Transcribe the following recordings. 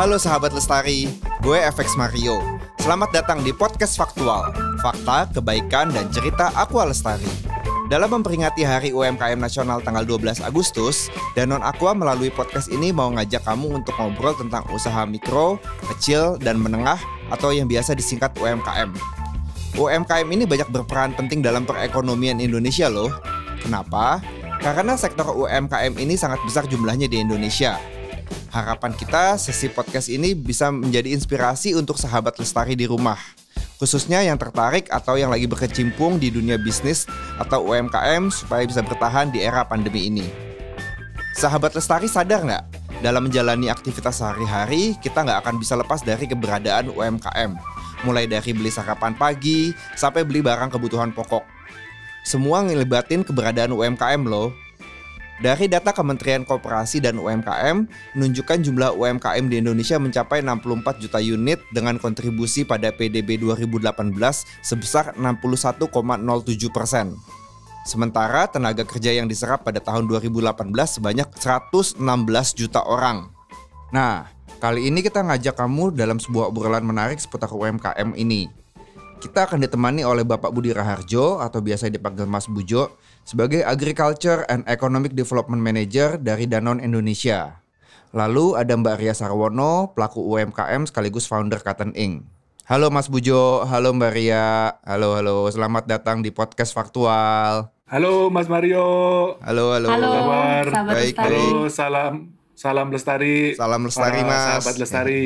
Halo sahabat Lestari, gue FX Mario. Selamat datang di podcast Faktual, fakta, kebaikan, dan cerita Aqua Lestari. Dalam memperingati Hari UMKM Nasional tanggal 12 Agustus, Danon Aqua melalui podcast ini mau ngajak kamu untuk ngobrol tentang usaha mikro, kecil, dan menengah atau yang biasa disingkat UMKM. UMKM ini banyak berperan penting dalam perekonomian Indonesia loh. Kenapa? Karena sektor UMKM ini sangat besar jumlahnya di Indonesia. Harapan kita sesi podcast ini bisa menjadi inspirasi untuk sahabat lestari di rumah. Khususnya yang tertarik atau yang lagi berkecimpung di dunia bisnis atau UMKM supaya bisa bertahan di era pandemi ini. Sahabat lestari sadar nggak? Dalam menjalani aktivitas sehari-hari, kita nggak akan bisa lepas dari keberadaan UMKM. Mulai dari beli sarapan pagi, sampai beli barang kebutuhan pokok. Semua ngelibatin keberadaan UMKM loh. Dari data Kementerian Koperasi dan UMKM, menunjukkan jumlah UMKM di Indonesia mencapai 64 juta unit dengan kontribusi pada PDB 2018 sebesar 61,07 persen. Sementara tenaga kerja yang diserap pada tahun 2018 sebanyak 116 juta orang. Nah, kali ini kita ngajak kamu dalam sebuah obrolan menarik seputar UMKM ini. Kita akan ditemani oleh Bapak Budi Raharjo atau biasa dipanggil Mas Bujo sebagai Agriculture and Economic Development Manager dari Danone Indonesia. Lalu ada Mbak Ria Sarwono, pelaku UMKM sekaligus founder Cotton Inc. Halo Mas Bujo, halo Mbak Ria, halo halo, selamat datang di podcast Faktual. Halo Mas Mario. Halo halo. Halo, kabar? sahabat Baik, lestari. baik. Halo, salam salam lestari. Salam lestari Mas. Sahabat lestari.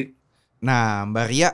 Nah Mbak Ria,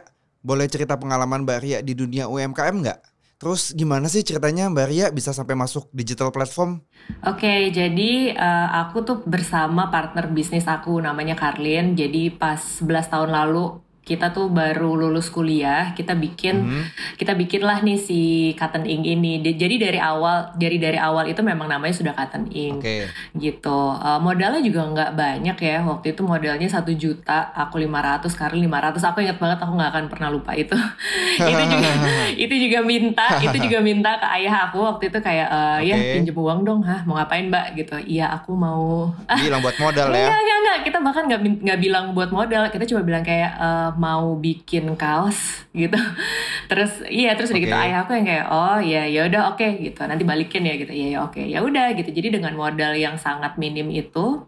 boleh cerita pengalaman Mbak Ria di dunia UMKM nggak? Terus gimana sih ceritanya Mbak Ria bisa sampai masuk digital platform? Oke, jadi eh, aku tuh bersama partner bisnis aku namanya Karlin. Jadi pas 11 tahun lalu kita tuh baru lulus kuliah, kita bikin Mhm. kita bikinlah nih si Cotton Ink ini. Di- Jadi dari awal dari dari awal itu memang namanya sudah Cotton Ink Oke. gitu. Eh, modalnya juga nggak banyak ya. Waktu itu modalnya satu juta, aku 500, Karlin 500. Aku ingat banget, aku nggak akan pernah lupa itu. itu juga itu juga minta, itu juga minta ke ayah aku waktu itu kayak eh, ya Oke. pinjem uang dong, hah mau ngapain mbak gitu? Iya aku mau. Bilang buat modal Enggak, ya. enggak, enggak. Kita bahkan nggak nggak bilang buat modal. Kita cuma bilang kayak mau bikin kaos gitu. terus iya terus udah gitu Oke. ayah aku yang kayak oh ya ya udah oke gitu. Nanti balikin ya gitu. Iya ya oke. Ya udah gitu. Jadi dengan modal yang sangat minim itu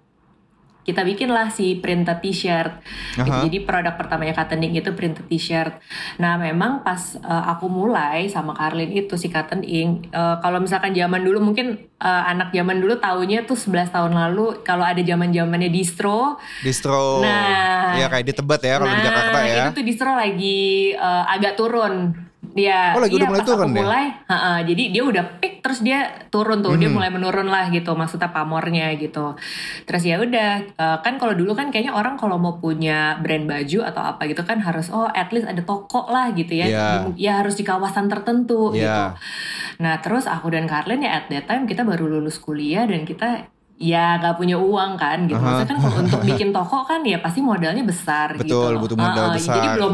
kita bikinlah si printed t-shirt. Gitu. Jadi produk pertamanya Cotton Ink itu printed t-shirt. Nah memang pas uh, aku mulai sama Karlin itu si Cotton Ink, uh, kalau misalkan zaman dulu mungkin uh, anak zaman dulu taunya tuh 11 tahun lalu kalau ada zaman zamannya distro. Distro. Nah. ya kayak di Tebet ya kalau di Jakarta ya. itu tuh distro lagi uh, agak turun. Dia Oh, lagi iya, udah mulai pas turun aku ya? mulai, ha-ha, jadi dia udah pick terus dia turun tuh, dia Mhm. mulai menurun lah gitu, maksudnya pamornya gitu. Terus ya udah, uh, kan kalau dulu kan kayaknya orang kalau mau punya brand baju atau apa gitu kan harus oh at least ada toko lah gitu ya. Di- ya harus di kawasan tertentu gitu. Iya. Nah terus aku dan Karlin ya at that time kita baru lulus kuliah dan kita ya nggak punya uang kan gitu. Maksudnya kan kalau untuk bikin toko kan ya pasti modalnya besar gitu. Betul, butuh modal ah, besar. Jadi belum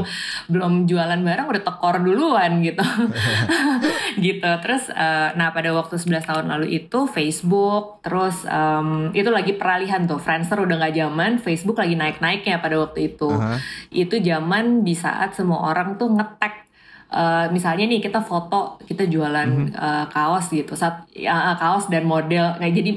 belum jualan barang udah tekor duluan gitu. gitu. Terus eh, nah pada waktu 11 tahun lalu itu Facebook terus em, itu lagi peralihan tuh. Friendster udah nggak zaman, Facebook lagi naik-naiknya pada waktu itu. Aha. Itu zaman di saat semua orang tuh ngetek eh, misalnya nih kita foto kita jualan Mhm. eh, kaos gitu saat ya, kaos dan model kayak jadi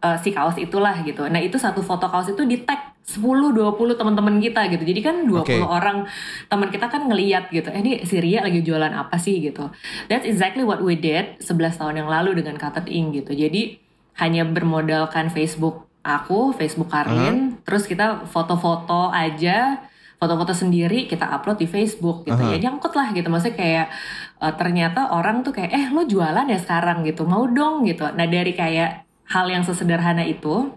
eh, si kaos itulah gitu. Nah itu satu foto kaos itu di tag 10 20 teman-teman kita gitu. Jadi kan 20 Oke. orang teman kita kan ngeliat gitu eh ini si Ria lagi jualan apa sih? gitu. That's exactly what we did 11 tahun yang lalu dengan Cotton Ink gitu. Jadi hanya bermodalkan Facebook aku Facebook Karlin terus kita foto-foto aja foto-foto sendiri kita upload di Facebook gitu. Aha. ya nyangkut lah gitu. Maksudnya kayak eh, ternyata orang tuh kayak eh lo jualan ya sekarang gitu mau dong gitu. Nah dari kayak hal yang sesederhana itu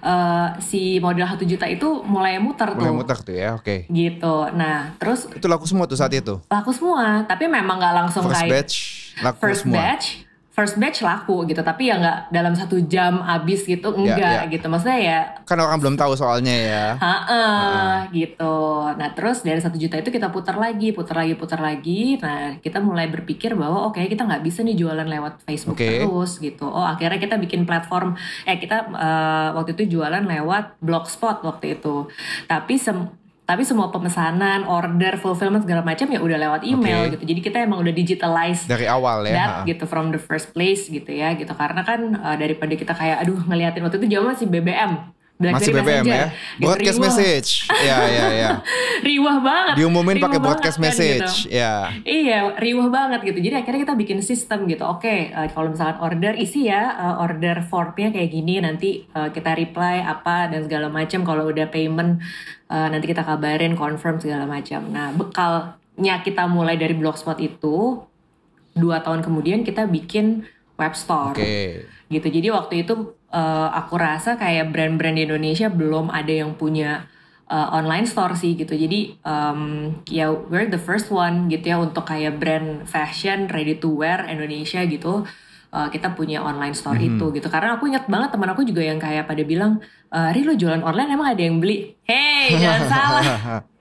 eh, si modal 1 juta itu mulai muter Mulai tuh muter tuh ya, oke. gitu nah terus Itu laku semua tuh saat itu. laku semua tapi memang nggak langsung First kayak batch laku first semua. batch first batch laku gitu tapi ya nggak dalam satu jam habis gitu enggak ya. gitu maksudnya ya Kan orang belum tahu soalnya ya. ha gitu nah terus dari satu juta itu kita putar lagi putar lagi putar lagi nah kita mulai berpikir bahwa oke kita nggak bisa nih jualan lewat Facebook Oke. terus gitu oh akhirnya kita bikin platform eh kita eh, waktu itu jualan lewat blogspot waktu itu tapi sem tapi semua pemesanan, order, fulfillment segala macam ya udah lewat email Oke. gitu. Jadi kita emang udah digitalize Dari awal ya. that ha. gitu from the first place gitu ya gitu karena kan uh, daripada kita kayak aduh ngeliatin waktu itu zaman masih BBM Masih BlackBerry BBM Messenger. ya. Broadcast riwah. message. Ya ya ya. riwah banget Diumumin pakai banget broadcast kan, message. gitu. Ya. Iya, riwah banget gitu. Jadi akhirnya kita bikin sistem gitu. Oke, eh, kalau misalkan order isi ya, eh, order formnya kayak gini. Nanti eh, kita reply apa dan segala macam. Kalau udah payment, eh, nanti kita kabarin, confirm segala macam. Nah, bekalnya kita mulai dari blogspot itu dua tahun kemudian kita bikin web store Oke. gitu. Jadi waktu itu eh, aku rasa kayak brand-brand di Indonesia belum ada yang punya eh, online store sih gitu. Jadi em, ya we're the first one gitu ya untuk kayak brand fashion ready to wear Indonesia gitu. Eh, kita punya online store itu gitu. Karena aku ingat banget teman aku juga yang kayak pada bilang, "Eh, Ri lo jualan online emang ada yang beli? Hey jangan salah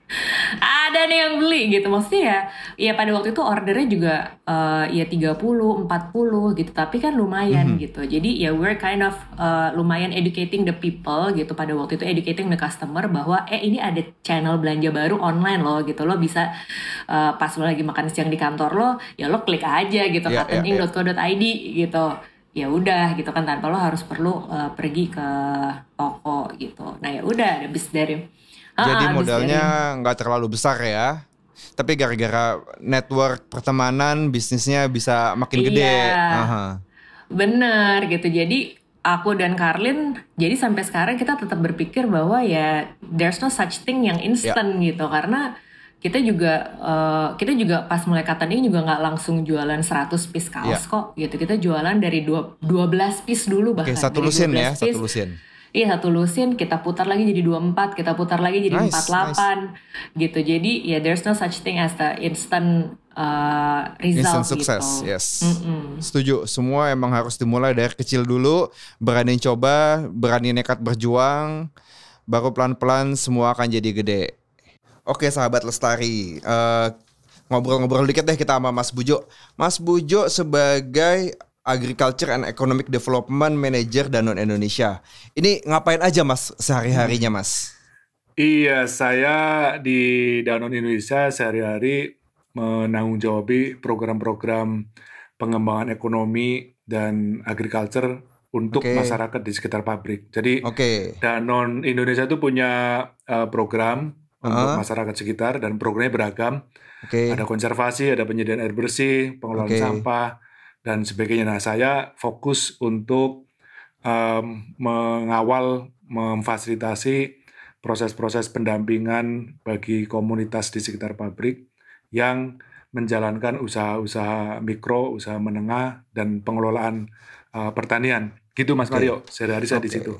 ada nih yang beli gitu maksudnya ya ya pada waktu itu ordernya juga eh, ya 30 40 gitu tapi kan lumayan gitu. Jadi ya we're kind of eh, lumayan educating the people gitu pada waktu itu educating the customer bahwa eh ini ada channel belanja baru online loh gitu. Lo bisa eh, pas lo lagi makan siang di kantor lo ya lo klik aja gitu Ya, ya, katening.co.id gitu. Ya udah gitu kan tanpa lo harus perlu eh, pergi ke toko gitu. Nah ya udah habis dari Jadi habis modalnya dari- nggak terlalu besar ya. Tapi gara-gara network pertemanan bisnisnya bisa makin gede. Iya. Aha. Bener gitu. Jadi aku dan Karlin jadi sampai sekarang kita tetap berpikir bahwa ya there's no such thing yang instant Ya. gitu karena kita juga eh, kita juga pas mulai kata ini juga nggak langsung jualan 100 piece kaos Ya. kok gitu. Kita jualan dari dua- 12 piece dulu Oke, bahkan. satu Dari lusin 12 ya, satu piece. lusin. Iya satu lusin kita putar lagi jadi 24, kita putar lagi jadi Nice, 48 gitu. Jadi ya there's no such thing as the instant uh, result Instant success, gitu. yes. Mm-mm. Setuju. Semua emang harus dimulai dari kecil dulu, berani coba, berani nekat berjuang, baru pelan-pelan semua akan jadi gede. Oke, sahabat Lestari, Eh, ngobrol-ngobrol dikit deh kita sama Mas Bujo. Mas Bujo sebagai Agriculture and Economic Development Manager Danone Indonesia. Ini ngapain aja Mas sehari-harinya Mas? Iya, saya di Danone Indonesia sehari-hari menanggung jawabi program-program pengembangan ekonomi dan agriculture untuk Oke. masyarakat di sekitar pabrik. Jadi Oke. Danone Indonesia itu punya eh, program untuk Uh-huh. masyarakat sekitar dan programnya beragam. Oke. Ada konservasi, ada penyediaan air bersih, pengelolaan Oke. sampah dan sebagainya. Nah, saya fokus untuk em, mengawal, memfasilitasi proses-proses pendampingan bagi komunitas di sekitar pabrik yang menjalankan usaha-usaha mikro, usaha menengah, dan pengelolaan eh, pertanian. Gitu, Mas Oke. Mario. Sehari-hari saya di Oke. situ.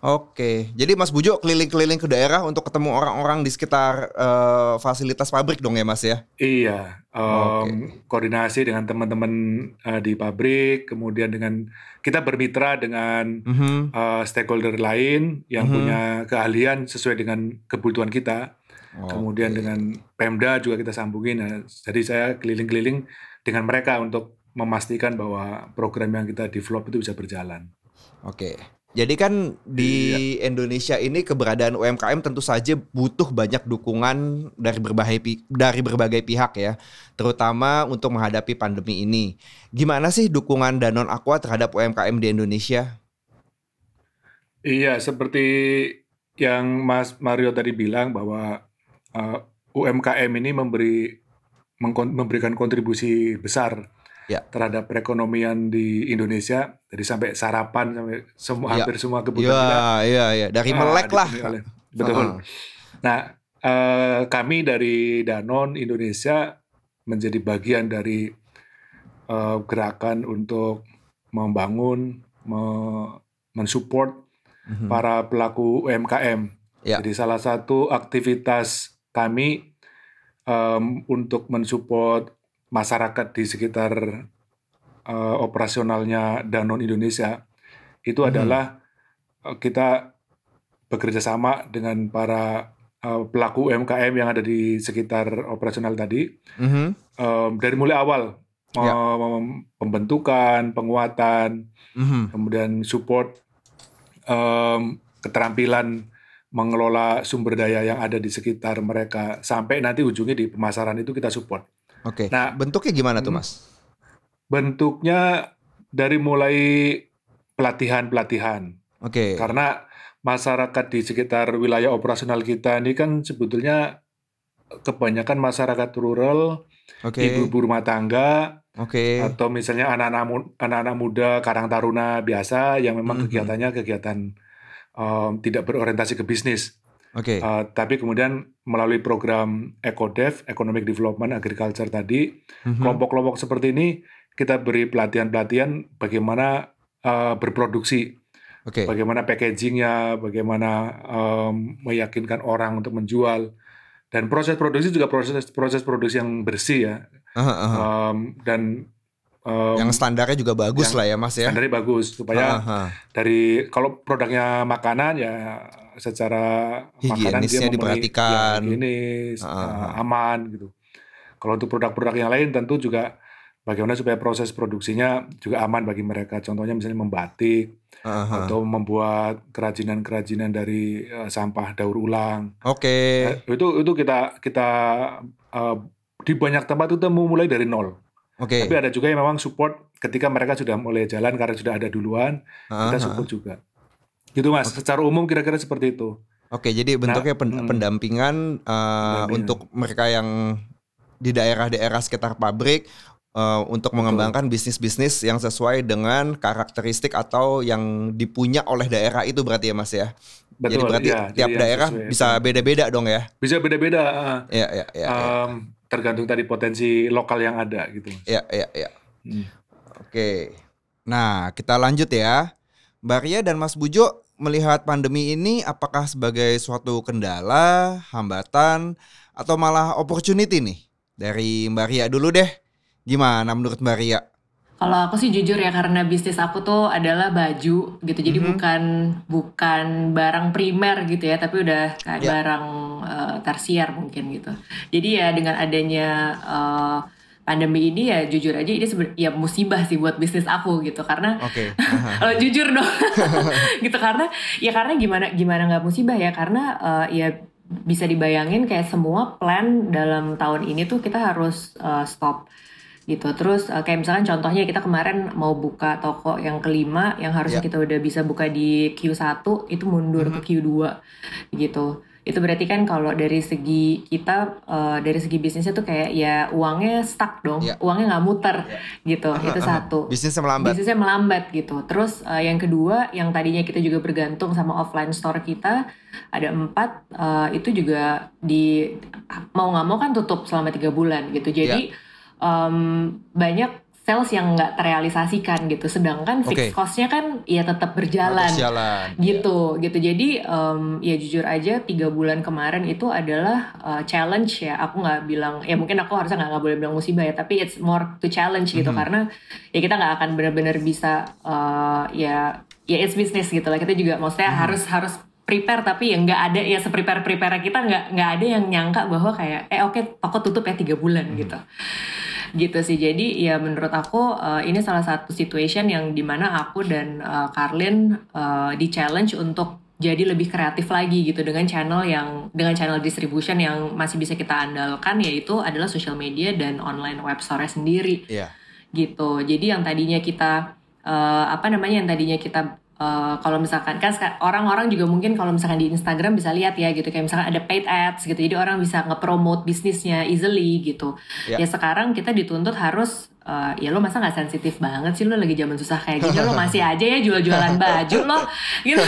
Oke, jadi Mas Bujo keliling-keliling ke daerah untuk ketemu orang-orang di sekitar eh, fasilitas pabrik dong ya Mas ya? Iya, Oke. em, koordinasi dengan teman-teman eh, di pabrik, kemudian dengan kita bermitra dengan Mhm. eh, stakeholder lain yang Mhm. punya keahlian sesuai dengan kebutuhan kita. Kemudian Oke. dengan Pemda juga kita sambungin. Nah, jadi saya keliling-keliling dengan mereka untuk memastikan bahwa program yang kita develop itu bisa berjalan. Oke. Jadi kan di Indonesia ini keberadaan UMKM tentu saja butuh banyak dukungan dari berbagai dari berbagai pihak ya, terutama untuk menghadapi pandemi ini. Gimana sih dukungan Danone Aqua terhadap UMKM di Indonesia? Iya, seperti yang Mas Mario tadi bilang bahwa eh, UMKM ini memberi memberikan kontribusi besar Ya. terhadap perekonomian di Indonesia. Jadi sampai sarapan sampai semua Ya. hampir semua kebutuhan Iya, kita iya, iya. Dari ah, melek lah. Betul. Heeh. Nah, eh, kami dari Danone Indonesia menjadi bagian dari eh, gerakan untuk membangun, me- mensupport Mhm. para pelaku UMKM. Ya. Jadi salah satu aktivitas kami em, untuk mensupport masyarakat di sekitar uh, operasionalnya Danone Indonesia itu Mhm. adalah uh, kita bekerja sama dengan para uh, pelaku UMKM yang ada di sekitar operasional tadi Mhm. um, dari mulai awal Ya. um, pembentukan, penguatan, Mhm. kemudian support um, keterampilan mengelola sumber daya yang ada di sekitar mereka sampai nanti ujungnya di pemasaran itu kita support. Oke. Nah, bentuknya gimana tuh, hmm. Mas? Bentuknya dari mulai pelatihan-pelatihan Oke. karena masyarakat di sekitar wilayah operasional kita ini kan sebetulnya kebanyakan masyarakat rural, Oke. ibu-ibu rumah tangga, Oke. atau misalnya anak-anak anak-anak muda karang taruna biasa yang memang Mhm. kegiatannya kegiatan um, tidak berorientasi ke bisnis, Oke. Uh, tapi kemudian melalui program EcoDev (Economic Development Agriculture) tadi, Mhm. kelompok-kelompok seperti ini kita beri pelatihan-pelatihan bagaimana uh, berproduksi, Oke. bagaimana packagingnya, bagaimana um, meyakinkan orang untuk menjual, dan proses produksi juga proses proses produksi yang bersih ya, aha. Um, dan um, Yang standarnya juga bagus lah ya, Mas ya. standarnya bagus supaya Aha. dari kalau produknya makanan ya secara makanan dia diperhatikan. ya, higienis, ah. aman gitu. Kalau untuk produk-produk yang lain tentu juga bagaimana supaya proses produksinya juga aman bagi mereka. Contohnya misalnya membatik Aha. atau membuat kerajinan-kerajinan dari eh, sampah daur ulang. Oke. Eh, itu itu kita kita eh, di banyak tempat itu mulai dari nol. Oke. Tapi ada juga yang memang support ketika mereka sudah mulai jalan karena sudah ada duluan kita Aha. support juga. Gitu mas, secara umum kira-kira seperti itu. Oke, jadi bentuknya pen- hmm. pendampingan uh, Pendampingan. untuk mereka yang di daerah-daerah sekitar pabrik uh, untuk mengembangkan bisnis-bisnis yang sesuai dengan karakteristik atau yang dipunya oleh daerah itu berarti ya Mas ya. jadi Betul, berarti ya, tiap jadi daerah sesuai. bisa beda-beda dong ya. bisa beda-beda. ah. Ya, ya, ya, ya, Em, tergantung tadi potensi lokal yang ada gitu. Mas. ya, ya, ya. Hmm. Oke. Nah, kita lanjut ya. Mbak Ria dan Mas Bujo melihat pandemi ini apakah sebagai suatu kendala, hambatan, atau malah opportunity nih? Dari Mbak Ria dulu deh. Gimana menurut Mbak Ria? Kalau aku sih jujur ya karena bisnis aku tuh adalah baju gitu. Jadi Mhm. bukan bukan barang primer gitu ya, tapi udah kayak Ya. barang eh, tersier mungkin gitu. Jadi ya dengan adanya eh, pandemi ini ya jujur aja ini seben- ya musibah sih buat bisnis aku gitu. Karena Oke. kalau jujur dong. Gitu karena ya karena gimana gimana nggak musibah ya. Karena eh, ya bisa dibayangin kayak semua plan dalam tahun ini tuh kita harus eh, stop gitu. Terus eh, kayak misalkan contohnya kita kemarin mau buka toko yang kelima yang harusnya Ya. kita udah bisa buka di Q1 itu mundur ke Q2 gitu itu berarti kan kalau dari segi kita eh, dari segi bisnisnya tuh kayak ya uangnya stuck dong Ya. uangnya nggak muter gitu itu Aha, satu Bisnisnya melambat. bisnisnya melambat gitu. Terus uh, yang kedua, yang tadinya kita juga bergantung sama offline store kita ada empat, uh, itu juga di mau nggak mau kan tutup selama tiga bulan gitu. Jadi um, banyak sales yang nggak terrealisasikan gitu. Sedangkan Oke. fixed cost-nya kan ya tetap berjalan Harus jalan. gitu gitu jadi em, ya jujur aja tiga bulan kemarin itu adalah uh, challenge ya aku nggak bilang ya mungkin aku harusnya nggak boleh bilang musibah ya tapi it's more to challenge gitu Mhm. karena ya kita nggak akan benar-benar bisa uh, ya ya it's business gitu lah kita juga maksudnya Mhm. harus harus prepare tapi ya nggak ada ya seprepare prepare kita nggak nggak ada yang nyangka bahwa kayak eh oke toko tutup ya tiga bulan Mhm. gitu gitu sih jadi ya menurut aku uh, ini salah satu situation yang di mana aku dan uh, Karlin uh, di challenge untuk jadi lebih kreatif lagi gitu dengan channel yang dengan channel distribution yang masih bisa kita andalkan yaitu adalah social media dan online web store sendiri Iya. gitu. Jadi yang tadinya kita eh, apa namanya yang tadinya kita eh, kalau misalkan kan orang-orang juga mungkin kalau misalkan di Instagram bisa lihat ya gitu kayak misalkan ada paid ads gitu. Jadi orang bisa nge-promote bisnisnya easily gitu. Ya. Ya sekarang kita dituntut harus eh, ya lo masa nggak sensitif banget sih lo lagi zaman susah kayak gini lo masih aja ya jual-jualan baju lo gitu.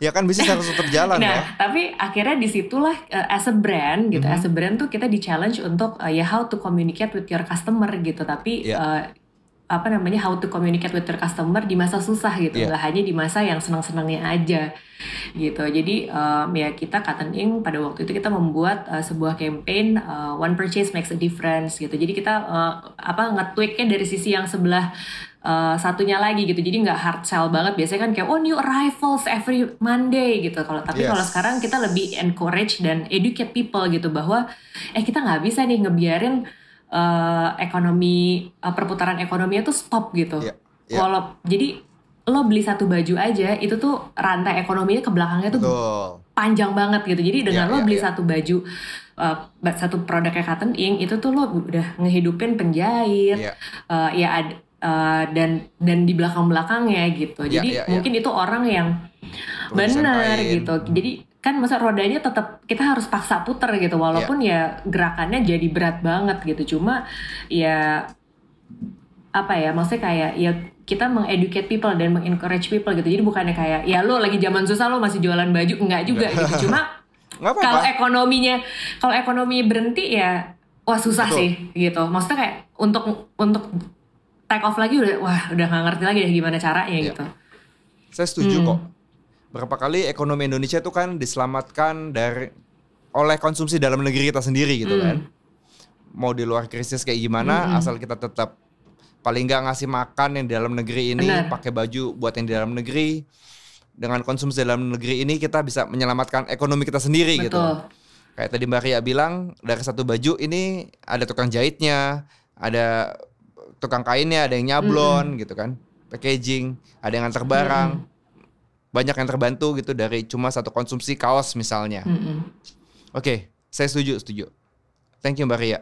Ya kan bisnis harus tetap jalan Nah, ya. tapi akhirnya di situlah uh, as a brand gitu, Mhm. as a brand tuh kita di challenge untuk uh, ya how to communicate with your customer gitu. Tapi Iya. uh, apa namanya how to communicate with your customer di masa susah gitu. Iya. nggak hanya di masa yang senang-senangnya aja gitu. Jadi um, ya kita Cotton Ink pada waktu itu kita membuat uh, sebuah campaign uh, one purchase makes a difference gitu. Jadi kita uh, apa nge-tweaknya dari sisi yang sebelah uh, satunya lagi gitu. Jadi nggak hard sell banget. Biasanya kan kayak oh new arrivals every Monday gitu. Kalau tapi Yes. kalau sekarang kita lebih encourage dan educate people gitu bahwa eh kita nggak bisa nih ngebiarin uh, ekonomi uh, perputaran ekonominya tuh stop gitu. Iya, iya. Walau jadi lo beli satu baju aja itu tuh rantai ekonominya ke belakangnya tuh Betul. panjang banget gitu. Jadi dengan Iya, lo iya, beli iya. satu baju uh, satu produknya Cotton Ink itu tuh lo udah ngehidupin penjahit Iya. uh, ya ad- uh, dan dan di belakang-belakangnya gitu. Iya, Jadi iya, iya. mungkin itu orang yang benar gitu. Jadi kan masa rodanya tetap kita harus paksa puter gitu walaupun Iya. ya gerakannya jadi berat banget gitu. Cuma ya apa ya maksudnya kayak ya kita mengeducate people dan mengencourage people gitu. Jadi bukannya kayak ya lo lagi zaman susah lo masih jualan baju enggak juga gitu. Cuma kalau ekonominya kalau ekonomi berhenti ya wah susah Betul. sih gitu. Maksudnya kayak untuk untuk take off lagi udah wah udah nggak ngerti lagi deh gimana caranya Iya. gitu. Saya setuju Hmm. kok. Berapa kali ekonomi Indonesia itu kan diselamatkan dari oleh konsumsi dalam negeri kita sendiri gitu Hmm. kan. Mau di luar krisis kayak gimana, Hmm. asal kita tetap paling nggak ngasih makan yang di dalam negeri ini, pakai baju buat yang di dalam negeri. Dengan konsumsi dalam negeri ini kita bisa menyelamatkan ekonomi kita sendiri gitu. Betul. Kayak tadi Mbak Ria bilang dari satu baju ini ada tukang jahitnya, ada tukang kainnya, ada yang nyablon gitu kan, packaging, ada yang antar barang, banyak yang terbantu gitu dari cuma satu konsumsi kaos misalnya. Mm-mm. Oke, saya setuju, setuju. Thank you Mbak Ria.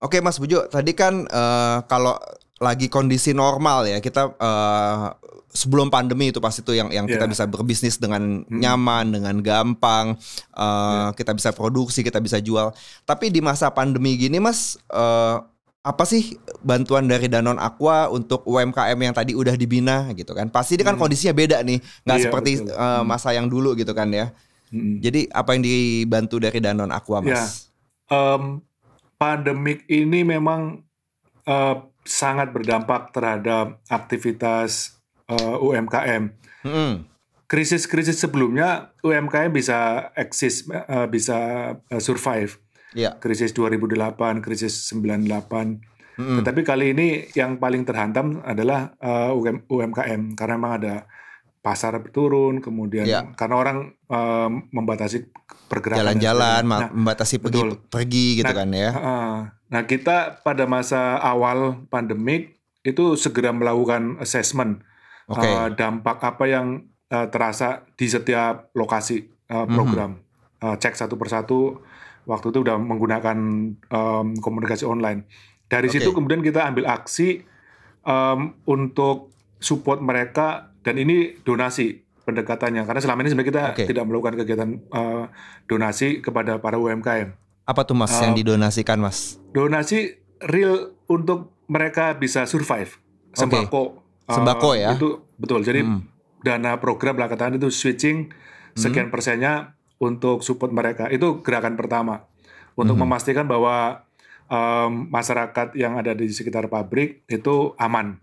Oke Mas Bujo, tadi kan eh, kalau lagi kondisi normal ya kita eh, sebelum pandemi itu pasti tuh yang yang kita Iya. bisa berbisnis dengan nyaman, dengan gampang, eh, kita bisa produksi, kita bisa jual. Tapi di masa pandemi gini Mas, eh, apa sih bantuan dari Danon Aqua untuk UMKM yang tadi udah dibina gitu kan? Pasti ini kan kondisinya beda nih, nggak Iya, seperti betul. eh, masa yang dulu gitu kan ya. Mm. Jadi apa yang dibantu dari Danon Aqua Ya. Mas? Em, pandemik ini memang eh, sangat berdampak terhadap aktivitas eh, UMKM. Mm-mm. Krisis-krisis sebelumnya UMKM bisa eksis, eh, bisa eh, survive. Iya. Krisis 2008, krisis 98. Mm-mm. Tetapi kali ini yang paling terhantam adalah UM- UMKM karena memang ada pasar turun, kemudian Iya. karena orang eh, membatasi pergerakan Jalan-jalan, Nah, membatasi pergi betul. pergi gitu Nah, kan ya. Heeh. Nah, kita pada masa awal pandemik itu segera melakukan assessment Oke. eh, dampak apa yang eh, terasa di setiap lokasi Mhm. program. Eh, cek satu persatu. Waktu itu udah menggunakan em, komunikasi online. Dari Oke. situ kemudian kita ambil aksi em, untuk support mereka dan ini donasi pendekatannya karena selama ini sebenarnya kita Oke. tidak melakukan kegiatan eh, donasi kepada para UMKM Apa tuh Mas Eh, yang didonasikan Mas? donasi real untuk mereka bisa survive sembako eh, Sembako ya? itu betul jadi Mm. dana program lah katakan itu switching sekian persennya untuk support mereka itu gerakan pertama untuk Mhm. memastikan bahwa em, masyarakat yang ada di sekitar pabrik itu aman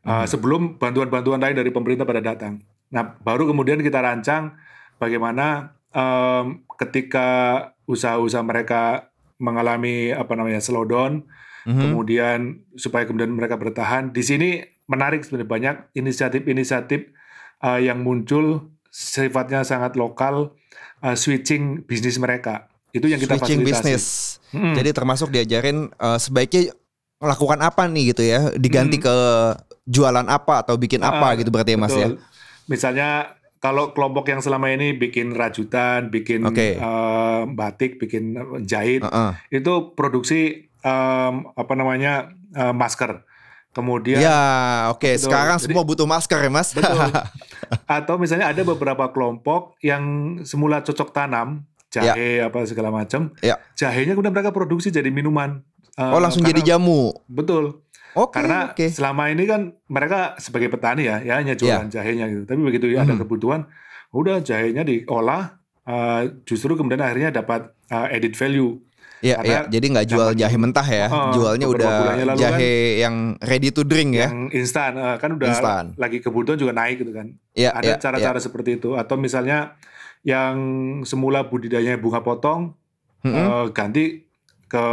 Mhm. Eh, sebelum bantuan-bantuan lain dari pemerintah pada datang nah baru kemudian kita rancang bagaimana em, ketika usaha-usaha mereka mengalami apa namanya slowdown Mhm. kemudian supaya kemudian mereka bertahan. Di sini menarik sebenarnya banyak inisiatif-inisiatif uh, yang muncul sifatnya sangat lokal uh, switching bisnis mereka. Itu yang kita Switching fasilitasi. bisnis. Mm-mm. Jadi termasuk diajarin eh, sebaiknya melakukan apa nih gitu ya, diganti Mm. ke jualan apa atau bikin apa Ah, gitu berarti ya Mas ya. Betul. Misalnya kalau kelompok yang selama ini bikin rajutan, bikin Oke. uh, batik, bikin uh, jahit, Heeh. itu produksi um, apa namanya uh, masker. Kemudian Ya, oke. Betul. Sekarang Jadi- semua butuh masker ya Mas. Betul. Atau misalnya ada beberapa kelompok yang semula cocok tanam jahe apa segala macam, Ya. jahenya kemudian mereka produksi jadi minuman. Eh, oh langsung karena- jadi jamu. Betul. Oke. Karena oke. selama ini kan mereka sebagai petani ya, ya hanya jualan jahenya gitu. Tapi begitu ada Mhm. kebutuhan, udah jahenya diolah, eh, justru kemudian akhirnya dapat eh, added value. Iya, iya. Jadi nggak jual jahe mentah ya, Oh, jualnya udah jahe yang ready to drink ya. yang instan eh, kan udah Instan. lagi kebutuhan juga naik gitu kan. Iya, Ada iya, cara-cara seperti itu atau misalnya yang semula budidayanya bunga potong iya. Mm-mm. eh, ganti ke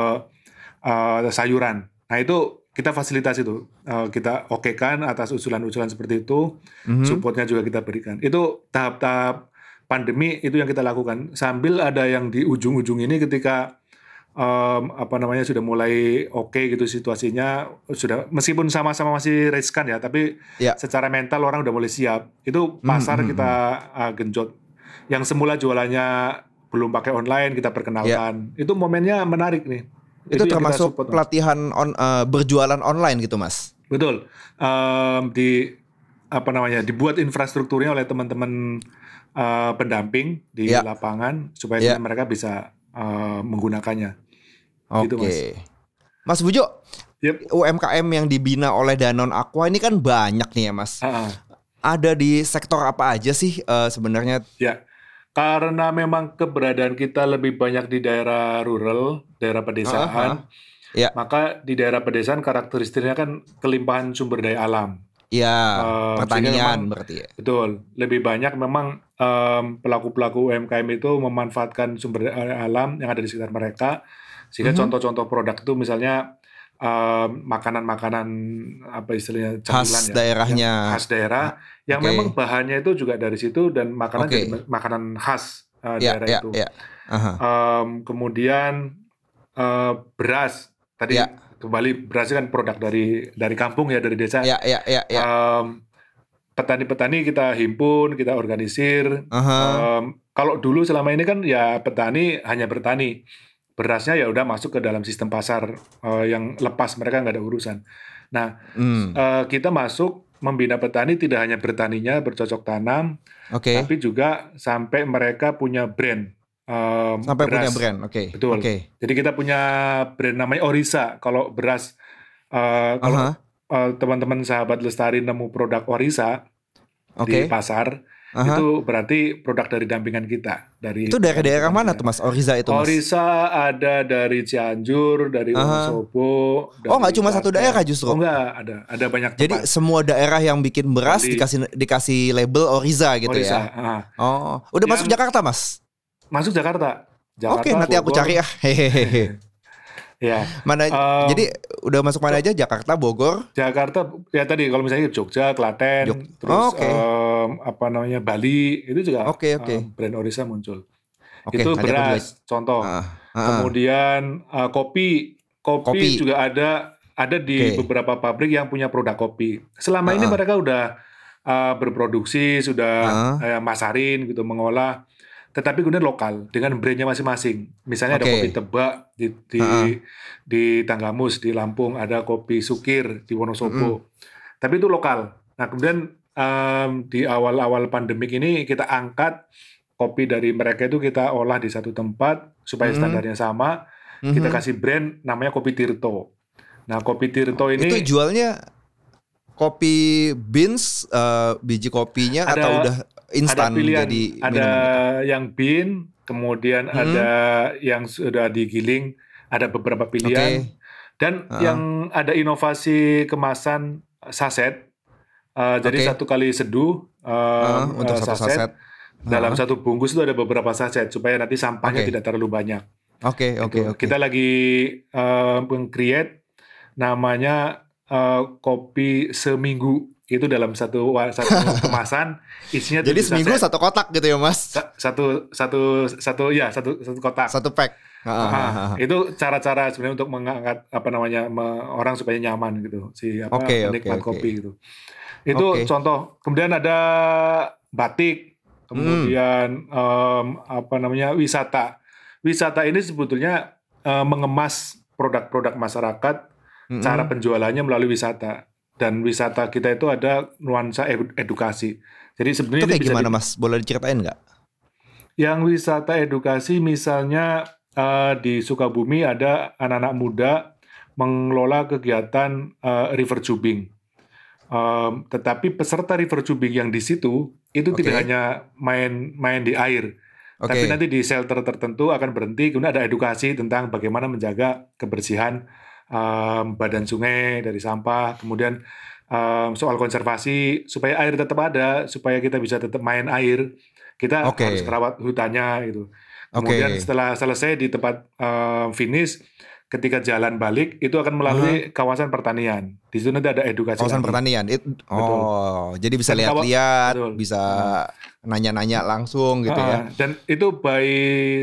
eh, sayuran. Nah itu kita fasilitasi itu Eh, kita okekan atas usulan-usulan seperti itu, Mhm. supportnya juga kita berikan. Itu tahap-tahap pandemi itu yang kita lakukan. Sambil ada yang di ujung-ujung ini ketika em, apa namanya sudah mulai oke gitu situasinya sudah meskipun sama-sama masih riskan ya, tapi Ya. secara mental orang udah mulai siap. Itu pasar Hmm, hmm, kita uh, genjot. Yang semula jualannya belum pakai online kita perkenalkan. Itu momennya menarik nih. Itu, kita termasuk pelatihan on, eh, berjualan online gitu, Mas. Betul. Em, di apa namanya dibuat infrastrukturnya oleh teman-teman eh, pendamping di Ya. lapangan supaya Ya. mereka bisa eh, menggunakannya. Oke. Gitu, Mas. Mas Bujo, Yep. UMKM yang dibina oleh Danone Aqua ini kan banyak nih ya, Mas. Ah, ah. Ada di sektor apa aja sih eh, sebenarnya? Ya, karena memang keberadaan kita lebih banyak di daerah rural, daerah pedesaan, Ya. maka di daerah pedesaan karakteristiknya kan kelimpahan sumber daya alam. Ya, Eh, pertanian memang- berarti ya. Betul, lebih banyak memang em, pelaku-pelaku UMKM itu memanfaatkan sumber daya alam yang ada di sekitar mereka. Sehingga Mhm. contoh-contoh produk itu misalnya em, makanan-makanan apa istilahnya Khas ya, daerahnya. yang khas daerah yang Oke. memang bahannya itu juga dari situ dan makanan Oke. jadi makanan khas eh, Ya, daerah ya, itu. ya. Aha. Em, kemudian eh, beras tadi Ya. kembali beras kan produk dari dari kampung ya dari desa. Ya, ya, ya, ya. Em, petani-petani kita himpun, kita organisir. Aha. Em, kalau dulu selama ini kan ya petani hanya bertani, berasnya ya udah masuk ke dalam sistem pasar eh, yang lepas mereka nggak ada urusan. Nah Hmm. eh, kita masuk membina petani tidak hanya bertaninya bercocok tanam, Oke. tapi juga sampai mereka punya brand. em, Sampai punya beras. brand. Oke. Betul. Oke. Jadi kita punya brand namanya Orisa. Kalau beras, eh, kalau Aha. eh, teman-teman sahabat lestari nemu produk Orisa Oke. di pasar, Aha. itu berarti produk dari dampingan kita. Dari Itu dari daerah mana tuh Mas Oriza itu Mas? Orisa ada dari Cianjur, dari Aha. Wonosobo. Oh, nggak cuma satu daerah justru? Oh enggak, ada ada banyak Jadi tempat. semua daerah yang bikin beras Di- dikasih dikasih label Oriza gitu Orisa. ya. ah. Oh, udah Yang- masuk Jakarta Mas? Masuk Jakarta. Jakarta. Oke, nanti aku cari ah. Hehehe. Ya, Mana Em, jadi udah masuk mana aja? Jakarta, Bogor. Jakarta ya tadi kalau misalnya Jogja, Klaten, Jog- terus Oh, oke. em, apa namanya Bali itu juga Oke, oke. em, brand Orisa muncul. Oke, itu beras, contoh. Ah, ah. Kemudian eh, kopi, kopi, Kopi. juga ada ada di Oke. beberapa pabrik yang punya produk kopi. Selama ini Ah. mereka udah eh, berproduksi, sudah Ah. eh, masarin gitu, mengolah. Tetapi kemudian lokal dengan brandnya masing-masing. Misalnya ada Oke. kopi Tebak di di, Ah. di Tanggamus di Lampung, ada kopi Sukir di Wonosobo. Tapi itu lokal. Nah kemudian em, di awal-awal pandemik ini kita angkat kopi dari mereka itu kita olah di satu tempat supaya Mm-mm. standarnya sama. Kita Mhm. kasih brand namanya kopi Tirto. Nah kopi Tirto ini itu jualnya kopi beans eh, biji kopinya Ada- atau udah ada instan pilihan, jadi ada yang bean, kemudian Hmm. ada yang sudah digiling, ada beberapa pilihan, Oke. dan Ah. yang ada inovasi kemasan saset. Uh, jadi satu kali seduh Ah, um, untuk uh, satu saset. Dalam Ah. satu bungkus itu ada beberapa saset supaya nanti sampahnya Oke. tidak terlalu banyak. Oke, oke, Gitu. oke. Kita lagi uh, meng-create namanya uh, kopi seminggu. Itu dalam satu satu kemasan isinya Jadi seminggu saset. satu kotak gitu ya, Mas? Sa- satu satu satu ya satu satu kotak. Satu pack. Ah, ah, Ah, ah, itu cara-cara sebenarnya untuk mengangkat apa namanya orang supaya nyaman gitu si apa penikmat oke. kopi gitu. Itu Oke. contoh. Kemudian ada batik, kemudian em, apa namanya wisata. Wisata ini sebetulnya eh, mengemas produk-produk masyarakat, Mm-mm. cara penjualannya melalui wisata. Dan wisata kita itu ada nuansa edu- edukasi. Jadi sebenarnya Itu ini kayak bisa gimana, di- Mas? Boleh diceritain nggak? yang wisata edukasi misalnya eh, di Sukabumi ada anak-anak muda mengelola kegiatan eh, river tubing. Em, tetapi peserta river tubing yang di situ itu tidak Oke. hanya main main di air, Oke. Tapi nanti di shelter tertentu akan berhenti, kemudian ada edukasi tentang bagaimana menjaga kebersihan um, badan sungai dari sampah, kemudian um, soal konservasi supaya air tetap ada, supaya kita bisa tetap main air, kita Oke. harus merawat hutannya gitu. Oke. Kemudian setelah selesai di tempat um, finish, ketika jalan balik itu akan melalui kawasan pertanian. Di situ nanti ada edukasi. Kawasan lagi. pertanian. It- oh, jadi bisa Dan lihat-lihat, betul. bisa nanya-nanya langsung gitu ya. Ah, Dan itu by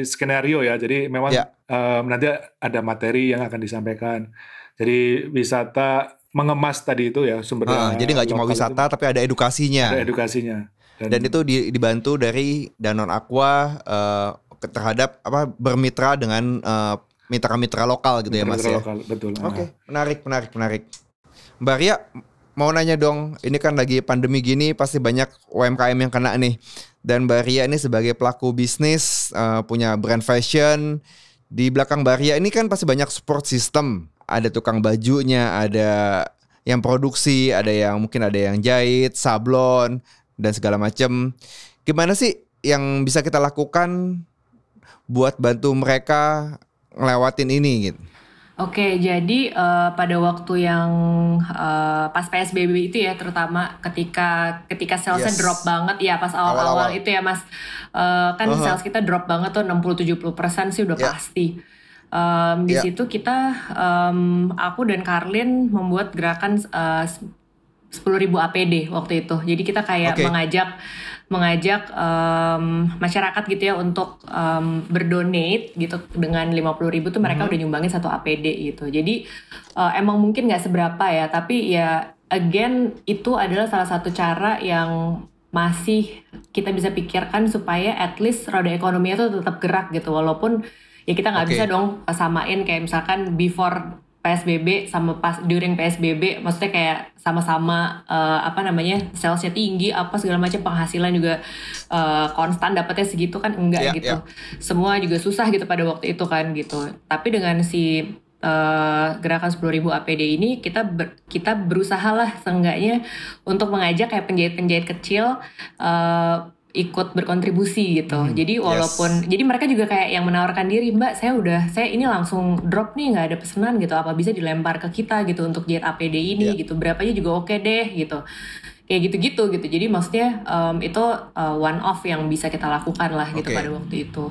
skenario ya. Jadi memang Ya. em, nanti ada materi yang akan disampaikan. Jadi wisata mengemas tadi itu ya sumber Ah, daya jadi nggak cuma wisata tapi ada itu edukasinya. ada edukasinya. Dan itu di- dibantu dari Danon Aqua ke- terhadap apa bermitra dengan eh, mitra-mitra lokal gitu ya Mas mitra ya. lokal, betul. Ah. Oke, menarik, menarik, menarik. Mbak Ria, mau nanya dong, ini kan lagi pandemi gini pasti banyak UMKM yang kena nih. Dan Mbak Ria ini sebagai pelaku bisnis, eh, punya brand fashion, di belakang Mbak Ria ini kan pasti banyak support system. Ada tukang bajunya, ada yang produksi, ada yang mungkin ada yang jahit, sablon, dan segala macam. Gimana sih yang bisa kita lakukan buat bantu mereka ngelewatin ini gitu? Oke, jadi eh, pada waktu yang eh, pas PSBB itu ya, terutama ketika ketika salesnya Yes. drop banget, ya pas awal-awal itu ya Mas, Eh, kan Uh-huh. sales kita drop banget tuh 60-70% sih udah Ya. pasti. Em, di Ya. situ kita, em, aku dan Karlin membuat gerakan eh, 10.000 APD waktu itu. Jadi kita kayak Oke. mengajak mengajak em, masyarakat gitu ya untuk em, berdonate gitu dengan 50.000 tuh mereka Mhm. udah nyumbangin satu APD gitu. Jadi eh, emang mungkin nggak seberapa ya, tapi ya again itu adalah salah satu cara yang masih kita bisa pikirkan supaya at least roda ekonominya tuh tetap gerak gitu walaupun ya kita nggak Oke. bisa dong samain kayak misalkan before PSBB sama pas during PSBB maksudnya kayak sama-sama eh, apa namanya salesnya tinggi apa segala macam penghasilan juga eh, konstan dapatnya segitu kan enggak Ya, gitu. semua juga susah gitu pada waktu itu kan gitu. Tapi dengan si eh, gerakan 10.000 APD ini kita ber- kita berusaha lah seenggaknya untuk mengajak kayak penjahit-penjahit kecil eh, ikut berkontribusi gitu. Hmm, Jadi yes. walaupun jadi mereka juga kayak yang menawarkan diri, Mbak, saya udah saya ini langsung drop nih nggak ada pesanan gitu. Apa bisa dilempar ke kita gitu untuk jahit APD ini Ya. gitu. Berapanya juga oke deh gitu. Kayak gitu-gitu gitu. Jadi maksudnya em, itu uh, one off yang bisa kita lakukan lah gitu Oke. pada waktu itu.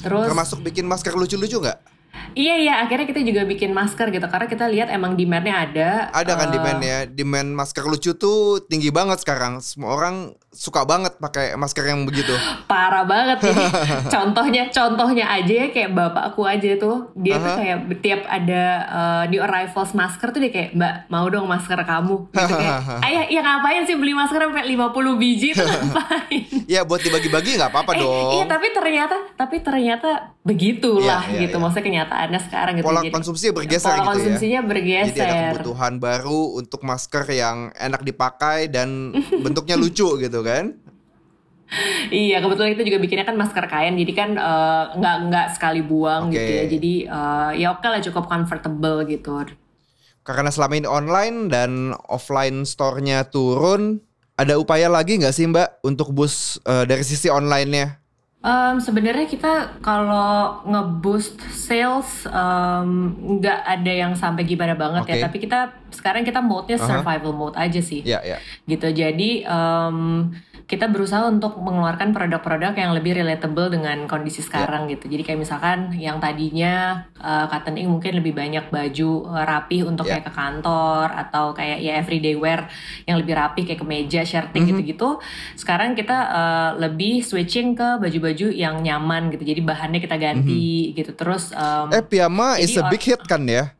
Terus Termasuk bikin masker lucu-lucu nggak? Iya iya akhirnya kita juga bikin masker gitu karena kita lihat emang demandnya ada. Ada kan Eh, demandnya, demand masker lucu tuh tinggi banget sekarang. Semua orang suka banget pakai masker yang begitu. Parah banget jadi contohnya contohnya aja ya kayak bapakku aja tuh dia tuh Aha. kayak tiap ada uh, new arrivals masker tuh dia kayak mbak mau dong masker kamu gitu kayak ayah ya ngapain sih beli masker sampai 50 biji tuh ngapain Ya buat dibagi-bagi nggak apa-apa Eh, dong. iya tapi ternyata tapi ternyata begitulah Iya, iya, gitu iya. maksudnya kenyataannya sekarang gitu Pola Jadi- konsumsinya bergeser pola gitu ya. konsumsinya Jadi ada bergeser kebutuhan baru untuk masker yang enak dipakai dan bentuknya lucu gitu kan. Iya kebetulan kita juga bikinnya kan masker kain jadi kan eh, nggak nggak sekali buang Oke. gitu ya jadi eh, ya oke lah cukup comfortable gitu. Karena selama ini online dan offline store-nya turun, ada upaya lagi nggak sih Mbak untuk boost eh, dari sisi online-nya? Em, Sebenarnya kita kalau ngeboost sales nggak ada yang sampai gimana banget ya Oke. tapi kita sekarang kita mode-nya survival mode aja sih. Ya ya. gitu jadi em, kita berusaha untuk mengeluarkan produk-produk yang lebih relatable dengan kondisi sekarang gitu jadi kayak misalkan yang tadinya uh, cotton ink mungkin lebih banyak baju uh, rapih untuk Ya. kayak ke kantor atau kayak ya everyday wear yang lebih rapih kayak kemeja shirting Mhm. gitu-gitu sekarang kita uh, lebih switching ke baju-baju yang nyaman gitu jadi bahannya kita ganti gitu terus Mhm. Eh piyama is a big hit kan ya?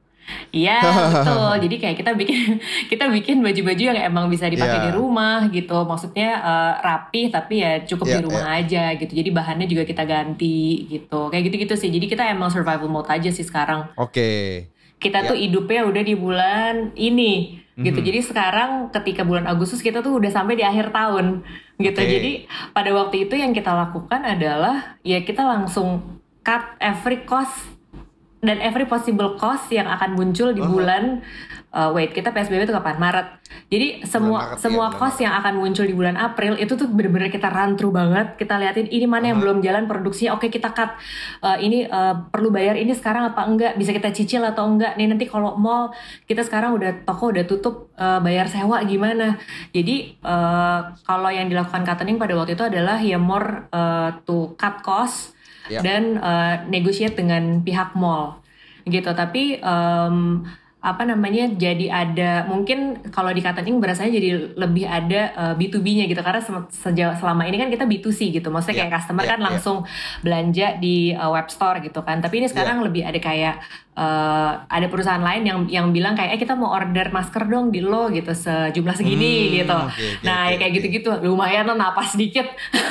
Iya betul. Jadi kayak kita bikin kita bikin baju-baju yang emang bisa dipakai Iya. di rumah gitu. Maksudnya eh, rapih tapi ya cukup Iya, di rumah aja gitu. Jadi bahannya juga kita ganti gitu. Kayak gitu-gitu sih. Jadi kita emang survival mode aja sih sekarang. Oke. Kita Iya. tuh hidupnya udah di bulan ini gitu. Mhm. Jadi sekarang ketika bulan Agustus kita tuh udah sampai di akhir tahun gitu. Oke. Jadi pada waktu itu yang kita lakukan adalah ya kita langsung cut every cost dan every possible cost yang akan muncul di bulan uh, wait kita PSBB itu kapan? Maret. Jadi semua Maret, semua bulan cost yang akan muncul di bulan April itu tuh bener-bener kita run through banget. Kita liatin ini mana yang Uh-huh. belum jalan produksinya? Oke kita cut. Uh, ini uh, perlu bayar ini sekarang apa enggak? Bisa kita cicil atau enggak? Nih nanti kalau mall kita sekarang udah toko udah tutup uh, bayar sewa gimana? Jadi uh, kalau yang dilakukan Katening pada waktu itu adalah ya more uh, to cut cost Ya. dan uh, negotiate dengan pihak mall gitu tapi em, apa namanya jadi ada mungkin kalau di berasanya jadi lebih ada uh, B2B-nya gitu. Karena se- sejauh selama ini kan kita B2C gitu. Maksudnya Ya, kayak customer ya, kan ya. langsung belanja di uh, web store gitu kan. Tapi ini sekarang lebih ada kayak uh, ada perusahaan lain yang yang bilang kayak eh kita mau order masker dong di lo gitu. Sejumlah segini Hmm, gitu. oke, nah oke, ya kayak gitu-gitu. Lumayan lah napas sedikit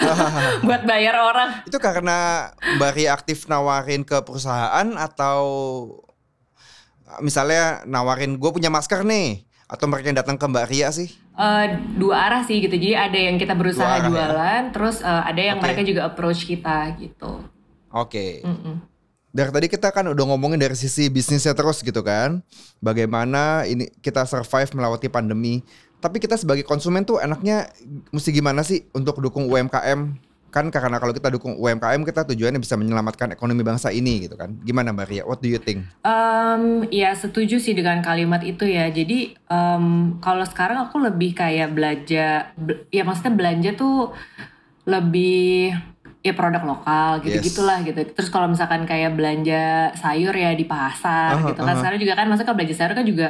buat bayar orang. Itu karena Mbak Ria aktif nawarin ke perusahaan atau misalnya nawarin gue punya masker nih atau mereka yang datang ke Mbak Ria sih? Eh, dua arah sih gitu. Jadi ada yang kita berusaha arah ya? jualan, terus eh, ada yang Oke. mereka juga approach kita gitu. Oke. Mm-mm. Dari tadi kita kan udah ngomongin dari sisi bisnisnya terus gitu kan. Bagaimana ini kita survive melewati pandemi. Tapi kita sebagai konsumen tuh enaknya mesti gimana sih untuk dukung UMKM? Kan karena kalau kita dukung UMKM kita tujuannya bisa menyelamatkan ekonomi bangsa ini gitu kan. Gimana Mbak Ria? What do you think? Em, ya setuju sih dengan kalimat itu ya. Jadi em, kalau sekarang aku lebih kayak belanja, be- ya maksudnya belanja tuh lebih ya produk lokal gitu Yes. gitulah gitu. Terus kalau misalkan kayak belanja sayur ya di pasar Aha, gitu kan. aha. Sekarang juga kan maksudnya kalau belanja sayur kan juga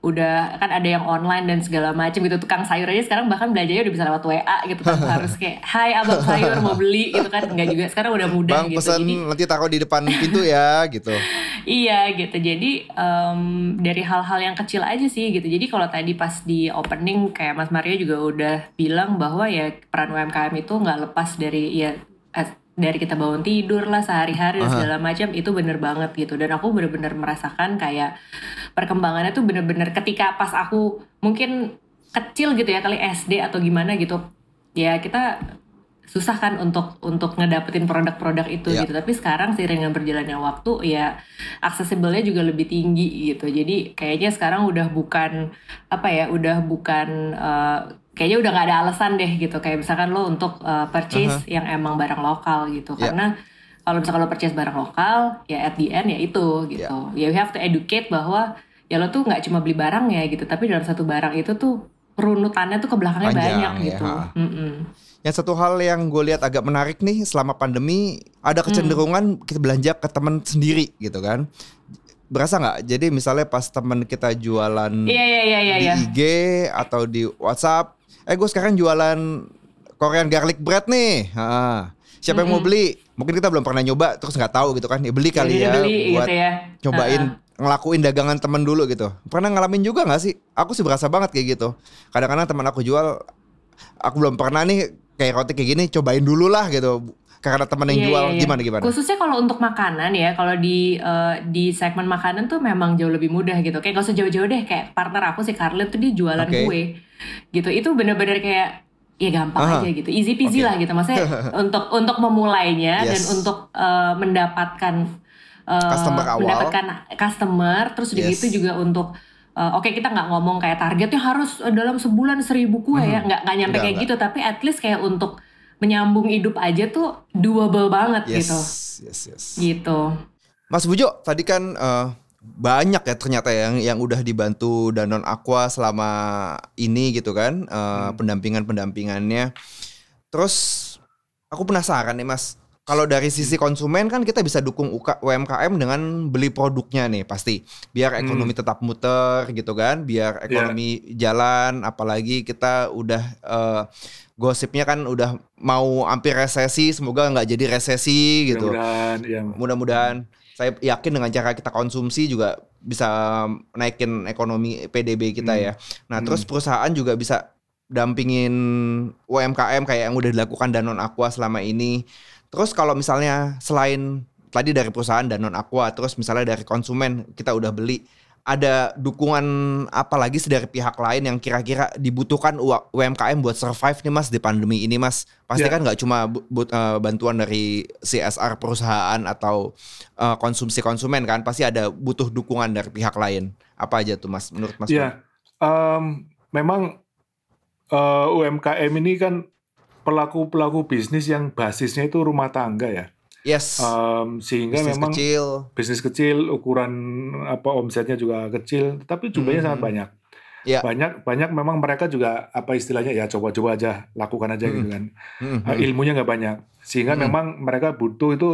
udah kan ada yang online dan segala macam gitu. Tukang sayur aja sekarang bahkan belanjanya udah bisa lewat WA gitu kan. Harus kayak hai abang sayur mau beli gitu kan. Enggak juga sekarang udah mudah Bang gitu. pesen Jadi nanti taruh di depan pintu ya gitu. Iya gitu. Jadi em, dari hal-hal yang kecil aja sih gitu. Jadi kalau tadi pas di opening kayak Mas Mario juga udah bilang bahwa ya peran UMKM itu nggak lepas dari ya dari kita bangun tidur lah sehari-hari dan segala macam itu bener banget gitu. Dan aku bener-bener merasakan kayak perkembangannya tuh bener-bener ketika pas aku mungkin kecil gitu ya kali SD atau gimana gitu. Ya kita susah kan untuk untuk ngedapetin produk-produk itu Iya. gitu tapi sekarang seiring dengan berjalannya waktu ya aksesibelnya juga lebih tinggi gitu jadi kayaknya sekarang udah bukan apa ya udah bukan eh, kayaknya udah nggak ada alasan deh gitu kayak misalkan lo untuk eh, purchase yang emang barang lokal gitu Iya. karena kalau misalkan lo purchase barang lokal ya at the end ya itu gitu ya you have to educate bahwa ya lo tuh nggak cuma beli barang ya gitu tapi dalam satu barang itu tuh runutannya tuh ke belakangnya Panjang, banyak ya, gitu. Yang satu hal yang gue lihat agak menarik nih selama pandemi ada kecenderungan kita belanja ke teman sendiri gitu kan. Berasa nggak? Jadi misalnya pas teman kita jualan iya iya iya iya di iya. IG atau di WhatsApp, eh gue sekarang jualan Korean garlic bread nih. Ha. Siapa yang mau beli? Mungkin kita belum pernah nyoba terus nggak tahu gitu kan. Ya beli kali Jadi ya beli buat gitu ya. cobain Heeh. ngelakuin dagangan temen dulu gitu. Pernah ngalamin juga nggak sih? Aku sih berasa banget kayak gitu. Kadang-kadang teman aku jual, aku belum pernah nih kayak roti kayak gini, cobain dulu lah gitu. Karena teman yang Iya, jual iya, iya. gimana gimana? Khususnya kalau untuk makanan ya, kalau di eh, di segmen makanan tuh memang jauh lebih mudah gitu. Kayak gak usah jauh-jauh deh, kayak partner aku si Carlet tuh dia jualan Oke. kue, gitu. Itu bener-bener kayak ya gampang Aha. aja gitu, easy peasy Oke. lah gitu. Maksudnya untuk untuk memulainya dan Yes. untuk eh, mendapatkan eh, Customer awal. mendapatkan customer, terus Yes. gitu juga untuk eh, Oke kita nggak ngomong kayak targetnya harus dalam sebulan seribu kue ya, nggak nggak nyampe Enggak, kayak enggak. gitu, tapi at least kayak untuk menyambung hidup aja tuh doable banget Yes, gitu. yes, yes. gitu. Mas Bujo, tadi kan eh, banyak ya ternyata yang yang udah dibantu Danon Aqua selama ini gitu kan, eh, pendampingan-pendampingannya. Terus aku penasaran nih Mas, kalau dari sisi konsumen kan kita bisa dukung UK UMKM dengan beli produknya nih pasti, biar ekonomi tetap muter gitu kan, biar ekonomi jalan, apalagi kita udah eh, gosipnya kan udah mau hampir resesi, semoga nggak jadi resesi gitu Mudah-mudahan ya. mudah-mudahan saya yakin dengan cara kita konsumsi juga bisa naikin ekonomi PDB kita Hmm. ya. Nah, terus perusahaan juga bisa dampingin UMKM kayak yang udah dilakukan Danon Aqua selama ini. Terus kalau misalnya selain tadi dari perusahaan Danon Aqua, terus misalnya dari konsumen kita udah beli, ada dukungan apa lagi dari pihak lain yang kira-kira dibutuhkan UMKM buat survive nih mas di pandemi ini mas? Pasti Ya. kan nggak cuma bu- bu- eh, bantuan dari CSR perusahaan atau eh, konsumsi konsumen kan, pasti ada butuh dukungan dari pihak lain. Apa aja tuh mas? Menurut mas? Iya, em, memang eh, UMKM ini kan pelaku-pelaku bisnis yang basisnya itu rumah tangga ya. Yes. Em, sehingga Bisnis memang kecil. bisnis kecil, ukuran apa omsetnya juga kecil, tapi jumlahnya Mhm. sangat banyak. Ya. Banyak banyak memang mereka juga apa istilahnya ya coba-coba aja, lakukan aja gitu kan. Hmm, Eh, ilmunya nggak banyak, sehingga Mhm. memang mereka butuh itu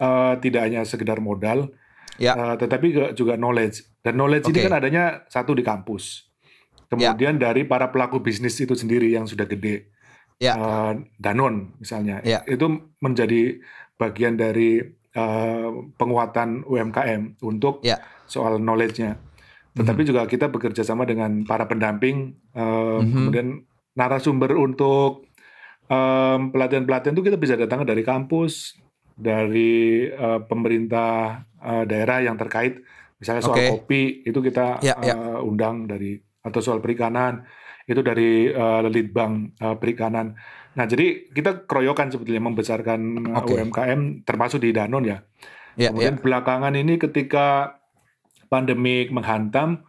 eh, tidak hanya sekedar modal, Ya. eh, tetapi juga- knowledge. Dan knowledge ini Oke. kan adanya satu di kampus. Kemudian dari para pelaku bisnis itu sendiri yang sudah gede, Ya. Eh, Danon misalnya, Ya. itu menjadi bagian dari eh, penguatan UMKM untuk Ya. soal knowledge-nya. Tetapi juga kita bekerja sama dengan para pendamping, eh, Mhm. kemudian narasumber untuk em, pelatihan-pelatihan itu kita bisa datangkan dari kampus, dari eh, pemerintah eh, daerah yang terkait, misalnya soal Oke. kopi itu kita Ya, ya. eh, undang dari atau soal perikanan itu dari eh, Litbang eh, Perikanan. Nah jadi kita keroyokan sebetulnya membesarkan Oke. UMKM termasuk di Danon ya. Ya. Kemudian belakangan ini ketika pandemik menghantam,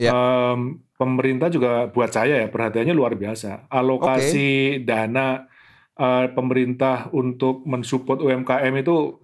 Ya. em, pemerintah juga buat saya ya perhatiannya luar biasa. Alokasi dana eh, pemerintah untuk mensupport UMKM itu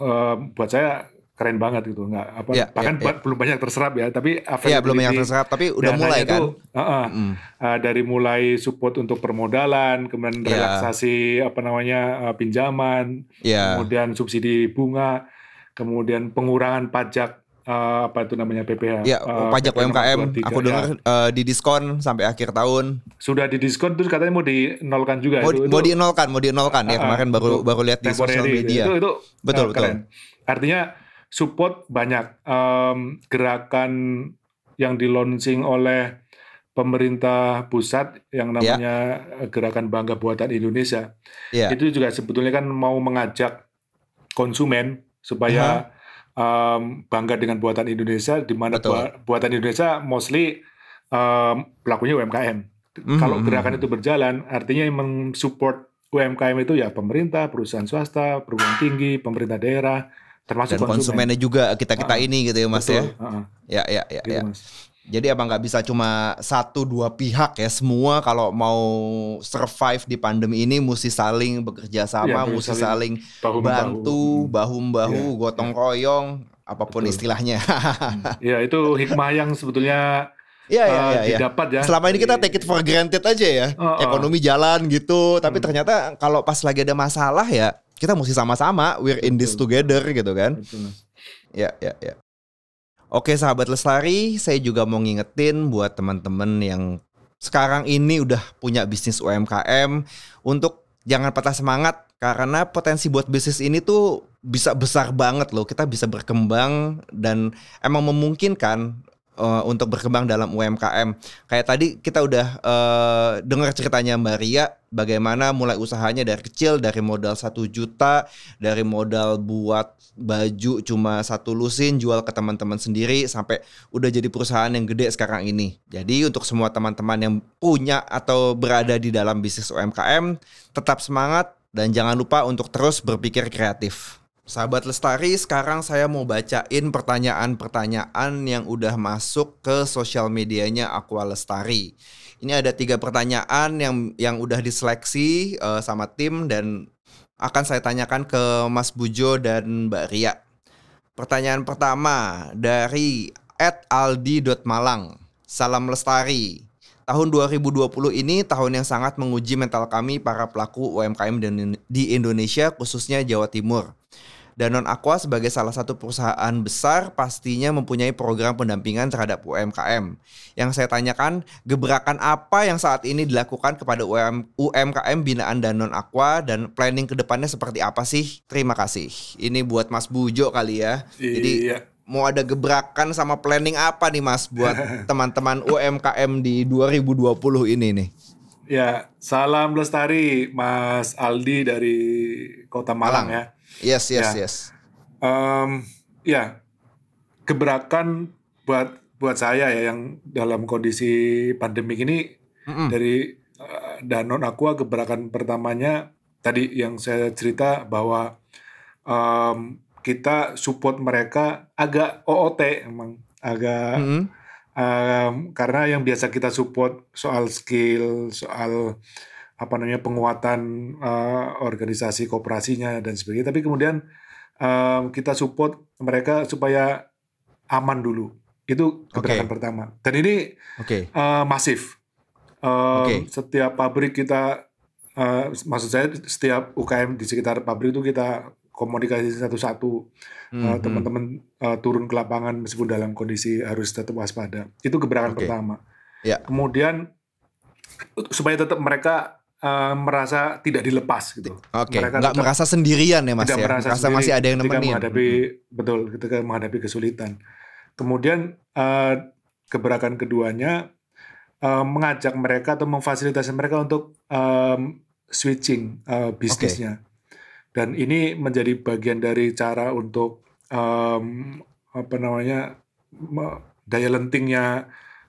eh, buat saya keren banget gitu, nggak apa Ya, bahkan ya, ya. ba- belum banyak terserap ya, tapi Iya belum banyak terserap tapi udah mulai itu, kan. uh-uh, Mm. uh, dari mulai support untuk permodalan, kemudian Ya. relaksasi apa namanya uh, pinjaman, Ya. kemudian subsidi bunga, kemudian pengurangan pajak uh, apa itu namanya PPH. Ya, uh, pajak PP UMKM 23, aku ya. dengar eh, di diskon sampai akhir tahun. sudah didiskon terus katanya mau dinolkan juga Mau, itu. mau itu dinolkan, mau dinolkan ya Ah, kemarin baru untuk baru lihat di sosial media. Itu itu Betul, uh, betul. keren. Artinya support banyak Em, gerakan yang di launching oleh pemerintah pusat yang Ya. namanya eh, gerakan bangga buatan Indonesia. Iya. Itu juga sebetulnya kan mau mengajak konsumen supaya em, bangga dengan buatan Indonesia di mana bua- buatan Indonesia mostly em, pelakunya UMKM. Mhm, Kalau mhm, gerakan mhm. itu berjalan, artinya yang mensupport UMKM itu ya pemerintah, perusahaan swasta, perguruan tinggi, pemerintah daerah, termasuk dan konsumennya juga kita kita Ah, ini gitu ya mas Betul, ya. heeh, Ya ya ya. gitu, ya. Mas. Jadi apa nggak bisa cuma satu dua pihak ya semua kalau mau survive di pandemi ini mesti saling bekerja sama, Iya, mesti saling saling Bahu-membahu. bantu, bahu membahu, Iya, gotong royong, apa pun Betul. istilahnya. Ya itu hikmah yang sebetulnya Iya iya eh, iya. iya. didapat ya. Selama ini kita take it for granted aja ya. Oh, oh. Ekonomi jalan gitu, tapi Hmm. ternyata kalau pas lagi ada masalah ya kita mesti sama-sama, we're in this together gitu kan. Betul. Ya, ya, ya. Oke, sahabat Lestari, saya juga mau ngingetin buat teman-teman yang sekarang ini udah punya bisnis UMKM untuk jangan patah semangat karena potensi buat bisnis ini tuh bisa besar banget loh. Kita bisa berkembang dan emang memungkinkan eh, untuk berkembang dalam UMKM. Kayak tadi kita udah eh, dengar ceritanya Mbak Ria bagaimana mulai usahanya dari kecil dari modal satu juta dari modal buat baju cuma satu lusin jual ke teman-teman sendiri sampai udah jadi perusahaan yang gede sekarang ini. Jadi untuk semua teman-teman yang punya atau berada di dalam bisnis UMKM tetap semangat dan jangan lupa untuk terus berpikir kreatif. Sahabat Lestari, sekarang saya mau bacain pertanyaan-pertanyaan yang udah masuk ke sosial medianya Aqua Lestari. Ini ada tiga pertanyaan yang yang udah diseleksi eh, sama tim dan akan saya tanyakan ke Mas Bujo dan Mbak Ria. Pertanyaan pertama dari @aldi.malang. Salam lestari. Tahun 2020 ini tahun yang sangat menguji mental kami para pelaku UMKM di Indonesia khususnya Jawa Timur. Danon Aqua sebagai salah satu perusahaan besar pastinya mempunyai program pendampingan terhadap UMKM. Yang saya tanyakan, gebrakan apa yang saat ini dilakukan kepada UM, UMKM binaan Danon Aqua dan planning ke depannya seperti apa sih? Terima kasih. Ini buat Mas Bujo kali ya. Jadi Iya. mau ada gebrakan sama planning apa nih Mas buat teman-teman UMKM di 2020 ini nih? Ya, salam lestari Mas Aldi dari Kota Malang, Malang. ya. Yes, yes, Ya. yes. Em, ya, gebrakan buat buat saya ya yang dalam kondisi pandemi ini Mm-mm. dari uh, Danon Aqua gebrakan pertamanya tadi yang saya cerita bahwa um, kita support mereka agak OOT emang agak Mm-mm. um, karena yang biasa kita support soal skill soal apa namanya penguatan uh, organisasi kooperasinya dan sebagainya tapi kemudian um, kita support mereka supaya aman dulu itu gebrakan Oke. pertama dan ini Oke. uh, masif. Um, Oke. Setiap pabrik kita, uh, maksud saya setiap UKM di sekitar pabrik itu kita komunikasi satu-satu. Uh, Mhm. Teman-teman uh, turun ke lapangan meskipun dalam kondisi harus tetap waspada. Itu gebrakan Oke. pertama. Ya. Kemudian supaya tetap mereka uh, merasa tidak dilepas gitu. Oke, Mereka nggak merasa sendirian ya mas tidak ya, merasa, merasa sendiri masih ada yang ketika nemenin. menghadapi betul ketika menghadapi kesulitan. Kemudian eh, gebrakan keduanya eh, mengajak mereka atau memfasilitasi mereka untuk em, switching eh, bisnisnya. Dan ini menjadi bagian dari cara untuk em, apa namanya daya lentingnya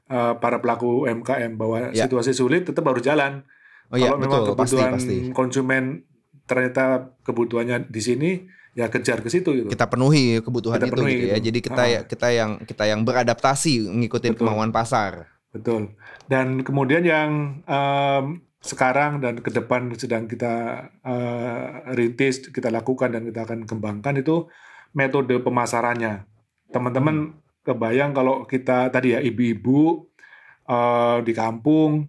eh, para pelaku UMKM bahwa Ya. situasi sulit tetap harus jalan Oh iya kalau memang betul, pasti kebutuhan pasti. konsumen ternyata kebutuhannya di sini ya kejar ke situ gitu. Kita penuhi kebutuhan Kita itu penuhi gitu ya. gitu. Jadi kita Ah. ya kita yang kita yang beradaptasi ngikutin Betul. kemauan pasar. Betul. Dan kemudian yang em, sekarang dan ke depan sedang kita eh, rintis, kita lakukan dan kita akan kembangkan itu metode pemasarannya. Teman-teman kebayang kalau kita tadi ya ibu-ibu eh, di kampung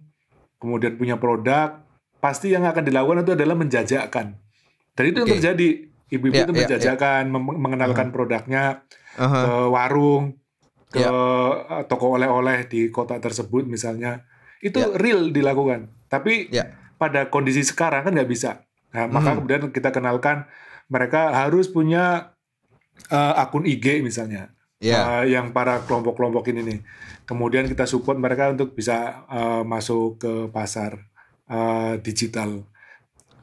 kemudian punya produk, pasti yang akan dilakukan itu adalah menjajakan. Dan itu yang Oke. terjadi. Ibu-ibu Ya, itu ya, ya. menjajakan, mem- mengenalkan produknya, Aha. ke warung, ke Ya. eh, toko oleh-oleh di kota tersebut misalnya, itu Ya. real dilakukan. Tapi Ya. pada kondisi sekarang kan nggak bisa. Nah, maka Hmm. kemudian kita kenalkan mereka harus punya eh, akun IG misalnya, Ya. eh, yang para kelompok-kelompok ini nih. Kemudian kita support mereka untuk bisa eh, masuk ke pasar eh, digital.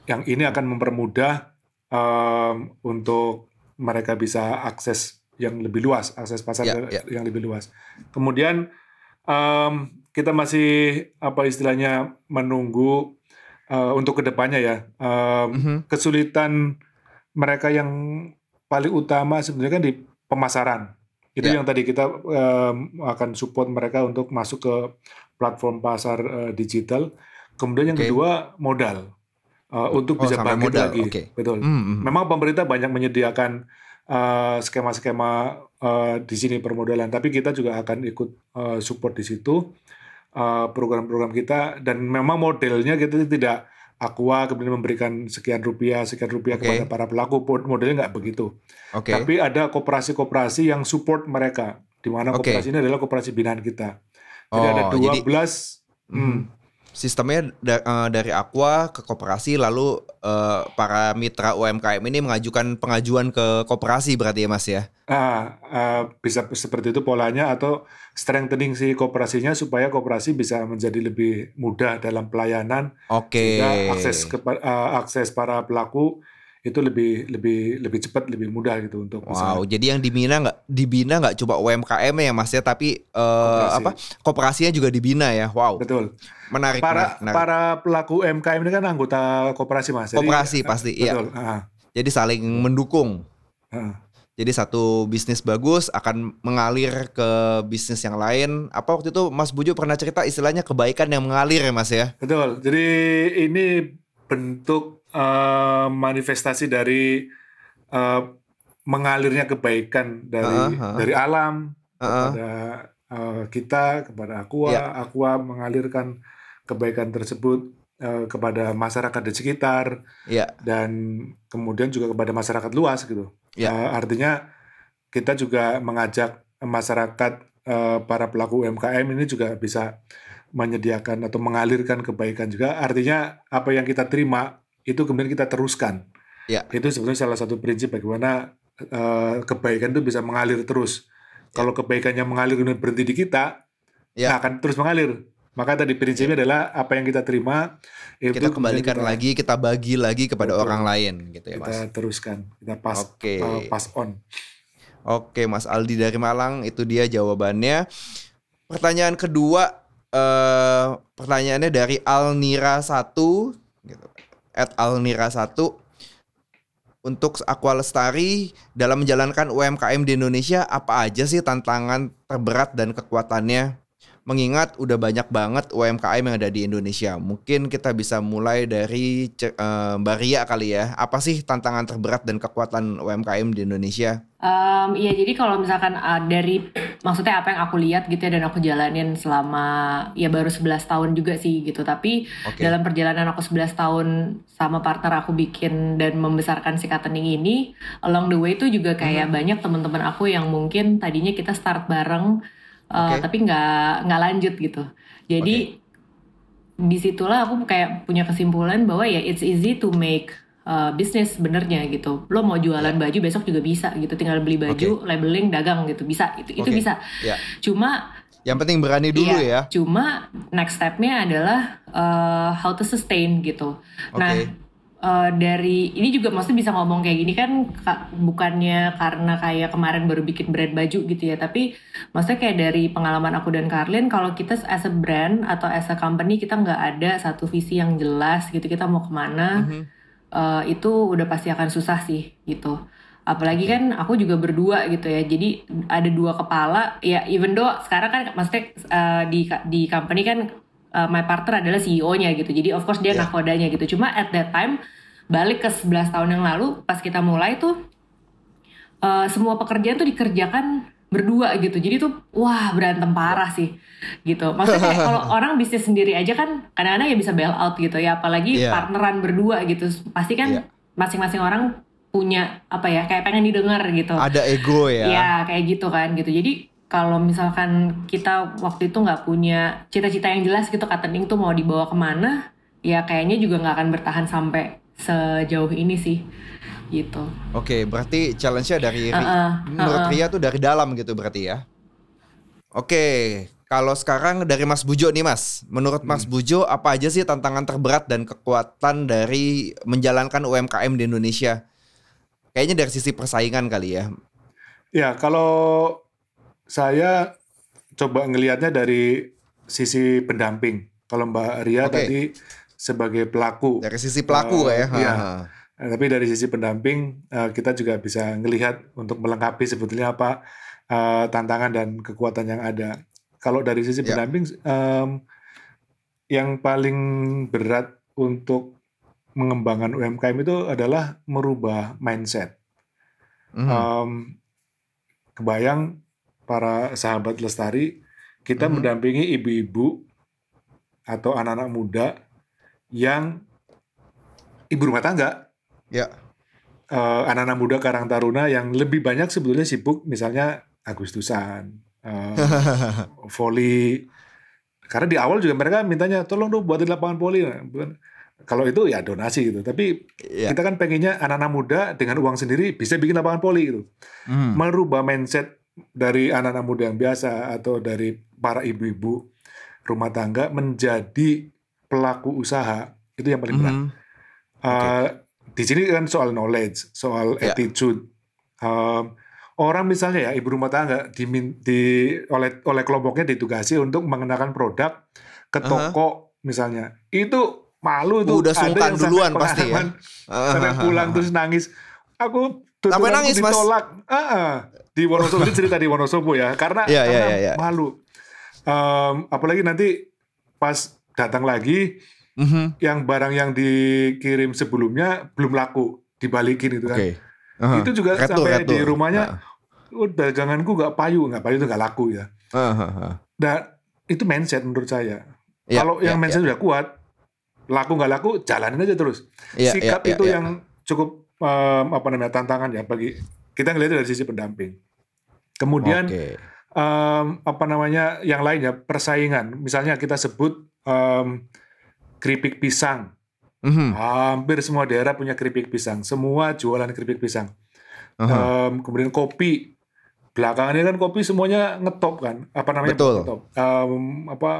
Yang ini akan mempermudah em, untuk mereka bisa akses yang lebih luas, akses pasar Ya, ya. yang lebih luas. Kemudian em, kita masih apa istilahnya menunggu eh, untuk ke depannya ya em, Mhm. kesulitan mereka yang paling utama sebenarnya kan di pemasaran. Itu Ya. yang tadi kita em, akan support mereka untuk masuk ke platform pasar eh, digital. Kemudian yang Oke. kedua modal Eh, untuk Oh, bisa bangkit modal, lagi. oke. Betul. Hmm, hmm. Memang pemerintah banyak menyediakan skema-skema eh, di sini permodalan, tapi kita juga akan ikut eh, support di situ eh, program-program kita dan memang modelnya kita tidak aqua kemudian memberikan sekian rupiah sekian rupiah Oke. kepada para pelaku modelnya nggak begitu. Oke. Tapi ada koperasi-koperasi yang support mereka, di mana koperasi ini adalah koperasi binaan kita. Jadi Oh, ada 12 jadi- hmm. Sistemnya da- eh, dari Aqua ke koperasi lalu eh, para mitra UMKM ini mengajukan pengajuan ke koperasi berarti ya Mas ya. Ah, ah, bisa seperti itu polanya atau strengthening si kooperasinya supaya kooperasi bisa menjadi lebih mudah dalam pelayanan Oke. sehingga akses ke akses para pelaku itu lebih lebih lebih cepat lebih mudah gitu untuk bisa Wow, jadi yang dibina nggak dibina nggak cuma UMKM ya Mas ya, tapi Koperasi. apa koperasinya juga dibina ya. Wow, betul. menarik. Para menarik, menarik. para pelaku UMKM ini kan anggota kooperasi Mas. Jadi- Koperasi pasti, iya. betul. Jadi saling mendukung. ah. Jadi satu bisnis bagus akan mengalir ke bisnis yang lain. Apa waktu itu Mas Buju pernah cerita istilahnya kebaikan yang mengalir ya Mas ya? Betul. Jadi ini bentuk eh, manifestasi dari eh, mengalirnya kebaikan dari Ah, ah. dari alam Heeh. kepada eh, kita kepada Aqua, Ya. Aqua mengalirkan kebaikan tersebut eh, kepada masyarakat di sekitar Iya. dan kemudian juga kepada masyarakat luas gitu. Ya. Eh, artinya kita juga mengajak masyarakat eh, para pelaku UMKM ini juga bisa menyediakan atau mengalirkan kebaikan juga. Artinya apa yang kita terima itu kemudian kita teruskan. Ya. Itu sebenarnya salah satu prinsip bagaimana eh, kebaikan itu bisa mengalir terus. Kalau kebaikannya mengalir kemudian berhenti di kita, Ya. nah akan terus mengalir. Maka tadi prinsipnya adalah apa yang kita terima itu Kita kembalikan kita- lagi, kita bagi lagi kepada Betul. orang lain gitu ya kita Mas. teruskan, kita pass Oke. uh, pass on. Oke, Mas Aldi dari Malang itu dia jawabannya. Pertanyaan kedua eh pertanyaannya dari Alnira 1 gitu. At Alnira 1 untuk Aqua Lestari dalam menjalankan UMKM di Indonesia apa aja sih tantangan terberat dan kekuatannya? Mengingat udah banyak banget UMKM yang ada di Indonesia. Mungkin kita bisa mulai dari eh, Mbak Ria kali ya. Apa sih tantangan terberat dan kekuatan UMKM di Indonesia? Um, iya jadi kalau misalkan uh, dari maksudnya apa yang aku lihat gitu ya dan aku jalanin selama ya baru 11 tahun juga sih gitu tapi Oke. dalam perjalanan aku 11 tahun sama partner aku bikin dan membesarkan si Katening ini along the way itu juga kayak banyak teman-teman aku yang mungkin tadinya kita start bareng uh, tapi nggak nggak lanjut gitu jadi di situlah aku kayak punya kesimpulan bahwa ya it's easy to make uh, business sebenarnya gitu. Lo mau jualan baju besok juga bisa gitu, tinggal beli baju, labeling, dagang gitu bisa. Itu itu bisa. Ya. Cuma Yang penting berani dulu iya, ya. Cuma next stepnya adalah uh, how to sustain gitu. Nah Oke. Uh, dari ini juga maksudnya bisa ngomong kayak gini kan ka- bukannya karena kayak kemarin baru bikin brand baju gitu ya, tapi maksudnya kayak dari pengalaman aku dan Karlin kalau kita as a brand atau as a company kita nggak ada satu visi yang jelas gitu kita mau ke mana Mhm. eh, itu udah pasti akan susah sih gitu. Apalagi kan aku juga berdua gitu ya. Jadi ada dua kepala. Ya even though sekarang kan maksudnya eh, di di company kan eh, my partner adalah CEO-nya gitu. Jadi of course dia Ya. nakodanya gitu. Cuma at that time balik ke 11 tahun yang lalu pas kita mulai tuh eh, semua pekerjaan tuh dikerjakan berdua gitu. Jadi tuh wah berantem parah sih gitu. Maksudnya kalau orang bisnis sendiri aja kan kadang-kadang ya bisa bail out gitu ya. Apalagi Iya. partneran berdua gitu. Pasti kan Iya. masing-masing orang punya apa ya kayak pengen didengar gitu. Ada ego ya. Ya kayak gitu kan gitu. Jadi kalau misalkan kita waktu itu nggak punya cita-cita yang jelas gitu Katening tuh mau dibawa ke mana, ya kayaknya juga nggak akan bertahan sampai sejauh ini sih gitu. Oke, berarti challenge-nya dari Ri- Uh-uh, menurut uh-uh. Ria tuh dari dalam gitu berarti ya. Oke, kalau sekarang dari Mas Bujo nih Mas. Menurut Mas Hmm. Bujo apa aja sih tantangan terberat dan kekuatan dari menjalankan UMKM di Indonesia? Kayaknya dari sisi persaingan kali ya. Ya, kalau saya coba ngelihatnya dari sisi pendamping. Kalau Mbak Ria Oke. tadi sebagai pelaku, Dari sisi pelaku Eh, ya. iya. Ha-ha. Eh, tapi dari sisi pendamping eh, kita juga bisa ngelihat untuk melengkapi sebetulnya apa eh, tantangan dan kekuatan yang ada. Kalau dari sisi Ya. pendamping, em, yang paling berat untuk mengembangkan UMKM itu adalah merubah mindset. Mhm. Em, kebayang para sahabat lestari, kita Mhm. mendampingi ibu-ibu atau anak-anak muda yang ibu rumah tangga, Ya. eh, anak-anak muda Karang Taruna yang lebih banyak sebetulnya sibuk, misalnya Agustusan, eh, voli. Karena di awal juga mereka mintanya, tolong dong buatin lapangan voli. Nah, Kalau itu ya donasi gitu. Tapi Ya. kita kan pengennya anak-anak muda dengan uang sendiri bisa bikin lapangan voli gitu. Mhm. merubah mindset dari anak-anak muda yang biasa atau dari para ibu-ibu rumah tangga menjadi pelaku usaha itu yang paling berat. Mhm. Uh, di sini kan soal knowledge, soal Ya. attitude. Um, orang misalnya ya ibu rumah tangga dimin, di oleh oleh kelompoknya ditugasi untuk mengenakan produk ke toko misalnya. Itu malu tuh. Udah sungkan duluan pasti ya. pengalaman sampai pulang terus nangis. Aku Sampai nangis, Mas? ditolak. Ah, ah. di Wonosobo itu cerita di Wonosobo ya, karena, iya, karena iya, iya. malu. Em, apalagi nanti pas datang lagi Mhm. yang barang yang dikirim sebelumnya belum laku dibalikin itu kan. Oke. Aha. Itu juga Retur, sampai di rumahnya, Ah. oh, daganganku nggak payu, nggak payu itu nggak laku ya. Aha. Nah itu mindset menurut saya. Ya, Kalau ya, yang mindset ya. udah kuat, laku nggak laku, jalanin aja terus. Iya, Sikap iya, itu iya, yang cukup em, apa namanya tantangan ya bagi kita ngelihat dari sisi pendamping. Kemudian Oke. em, apa namanya yang lainnya persaingan. Misalnya kita sebut em, keripik pisang. Mhm. Hampir semua daerah punya keripik pisang. Semua jualan keripik pisang. Aha. Em, kemudian kopi. Belakangan ini kan kopi semuanya ngetop kan. Apa namanya? Betul. Ngetop. Em, apa?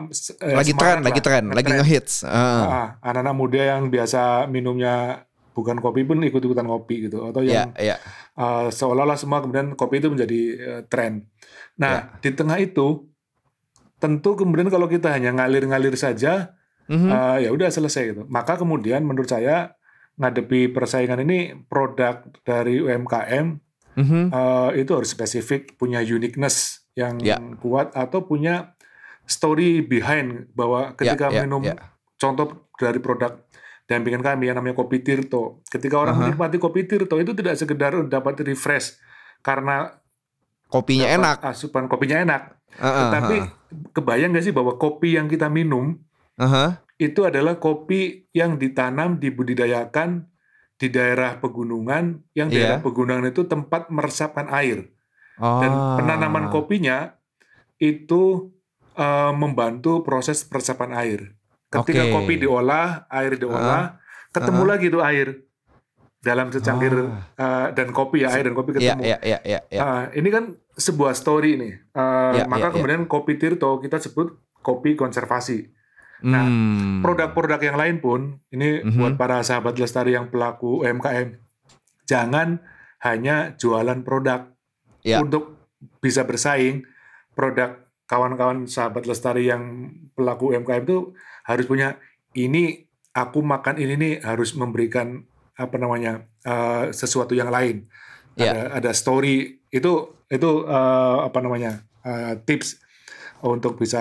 lagi tren, lagi tren, lagi ngehits. Ah. Ah, anak-anak muda yang biasa minumnya bukan kopi pun ikut-ikutan ngopi gitu atau yang Iya, iya. uh, seolah-olah semua kemudian kopi itu menjadi uh, tren. Nah, di tengah itu tentu kemudian kalau kita hanya ngalir-ngalir saja Mhm. uh, ya udah selesai gitu. Maka kemudian menurut saya ngadepi persaingan ini produk dari UMKM Mhm. uh, itu harus spesifik, punya uniqueness yang Ya. kuat atau punya story behind bahwa ketika ya, minum ya. contoh dari produk dampingan kami yang namanya kopi Tirto. Ketika orang Aha. menikmati kopi Tirto itu tidak sekedar dapat refresh karena Kopinya enak. asupan kopinya enak, Heeh, tetapi kebayang nggak sih bahwa kopi yang kita minum Aha. itu adalah kopi yang ditanam, dibudidayakan di daerah pegunungan, yang daerah Iya. pegunungan itu tempat meresapkan air. Dan Oh. penanaman kopinya itu eh, membantu proses peresapan air. Ketika Oke. kopi diolah, air diolah, ketemu uh-huh. lagi tuh air dalam secangkir eh, dan kopi ya air dan kopi Iya, ketemu. iya, iya, iya, iya. Nah, ini kan sebuah story nih. Eh, Iya, maka iya, kemudian kopi Tirto kita sebut kopi konservasi. Nah, Hmm. Produk-produk yang lain pun ini Mhm. buat para sahabat lestari yang pelaku UMKM, jangan hanya jualan produk Ya. untuk bisa bersaing. Produk kawan-kawan sahabat lestari yang pelaku UMKM itu harus punya ini aku makan ini nih harus memberikan apa namanya eh, sesuatu yang lain. Ya. Ada ada story itu itu eh, apa namanya eh, tips untuk bisa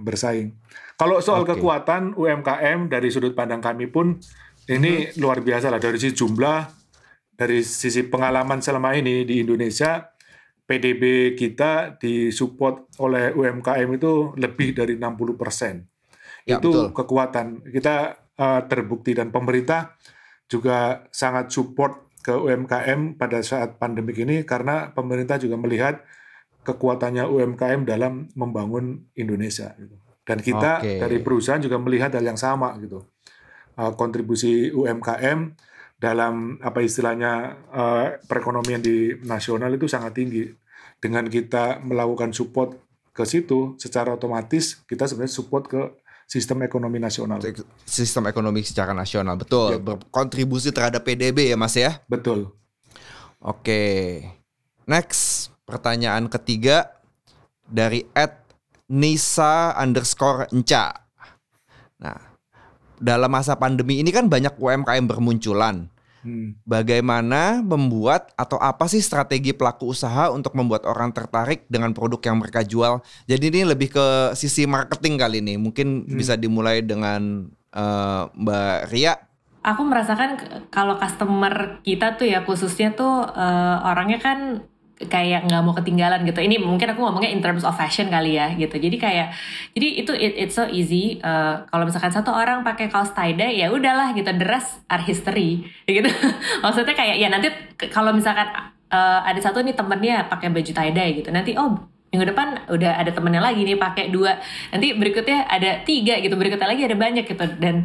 bersaing. Kalau soal Oke. kekuatan UMKM dari sudut pandang kami pun ini Mhm. luar biasa lah dari sisi jumlah, dari sisi pengalaman selama ini di Indonesia PDB kita disupport oleh UMKM itu lebih dari 60%. Ya, itu betul. kekuatan. Kita uh, terbukti dan pemerintah juga sangat support ke UMKM pada saat pandemik ini karena pemerintah juga melihat kekuatannya UMKM dalam membangun Indonesia gitu. Dan kita Oke. dari perusahaan juga melihat hal yang sama gitu. Uh, kontribusi UMKM dalam apa istilahnya uh, perekonomian di nasional itu sangat tinggi. Dengan kita melakukan support ke situ, secara otomatis kita sebenarnya support ke sistem ekonomi nasional. Sistem ekonomi secara nasional, betul. Ya. Berkontribusi terhadap PDB ya, Mas ya. Betul. Oke. Next, pertanyaan ketiga dari Ed Nisa underscore Enca. Nah, dalam masa pandemi ini kan banyak UMKM bermunculan. Hmm. Bagaimana membuat atau apa sih strategi pelaku usaha untuk membuat orang tertarik dengan produk yang mereka jual? Jadi ini lebih ke sisi marketing kali ini. Mungkin Hmm. bisa dimulai dengan eh, Mbak Ria. Aku merasakan kalau customer kita tuh ya khususnya tuh eh, orangnya kan kayak nggak mau ketinggalan gitu. Ini mungkin aku ngomongnya in terms of fashion kali ya gitu. Jadi kayak jadi itu it, it's so easy. Eh, kalau misalkan satu orang pakai kaos tie dye ya udahlah gitu. The rest are history gitu. Maksudnya kayak ya nanti kalau misalkan eh, ada satu nih temennya pakai baju tie dye gitu. Nanti oh minggu depan udah ada temennya lagi nih pakai dua nanti berikutnya ada tiga gitu berikutnya lagi ada banyak gitu dan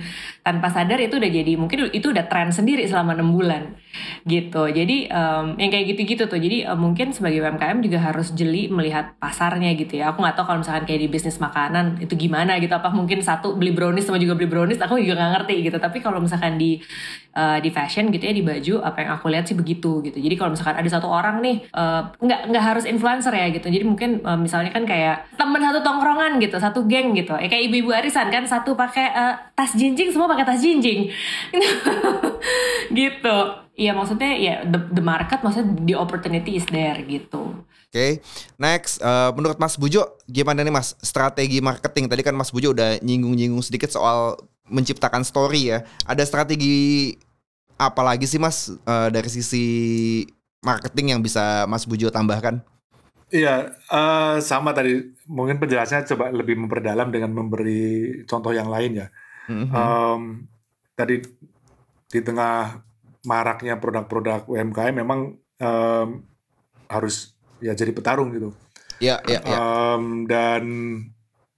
tanpa sadar itu udah jadi mungkin itu udah tren sendiri selama enam bulan gitu. Jadi em, yang kayak gitu-gitu tuh. Jadi em, mungkin sebagai UMKM juga harus jeli melihat pasarnya gitu ya. Aku nggak tahu kalau misalkan kayak di bisnis makanan itu gimana gitu. Apa mungkin satu beli brownies sama juga beli brownies aku juga nggak ngerti gitu. Tapi kalau misalkan di eh, di fashion gitu ya di baju apa yang aku lihat sih begitu gitu. Jadi kalau misalkan ada satu orang nih eh, nggak nggak harus influencer ya gitu. Jadi mungkin eh, misalnya kan kayak temen satu tongkrongan gitu satu geng gitu. Ya kayak ibu-ibu arisan kan satu pakai eh, tas jinjing semua pakai tas jinjing gitu Iya maksudnya ya the, the market maksudnya the opportunity is there gitu. Oke, next, eh, menurut Mas Bujo, gimana nih Mas strategi marketing? Tadi kan Mas Bujo udah nyinggung-nyinggung sedikit soal menciptakan story ya. Ada strategi apa lagi sih Mas eh, dari sisi marketing yang bisa Mas Bujo tambahkan? Iya, eh, sama tadi. Mungkin penjelasannya coba lebih memperdalam dengan memberi contoh yang lain ya. Em, tadi di tengah maraknya produk-produk UMKM memang em, harus ya jadi petarung gitu. Ya, ya, ya. Em, dan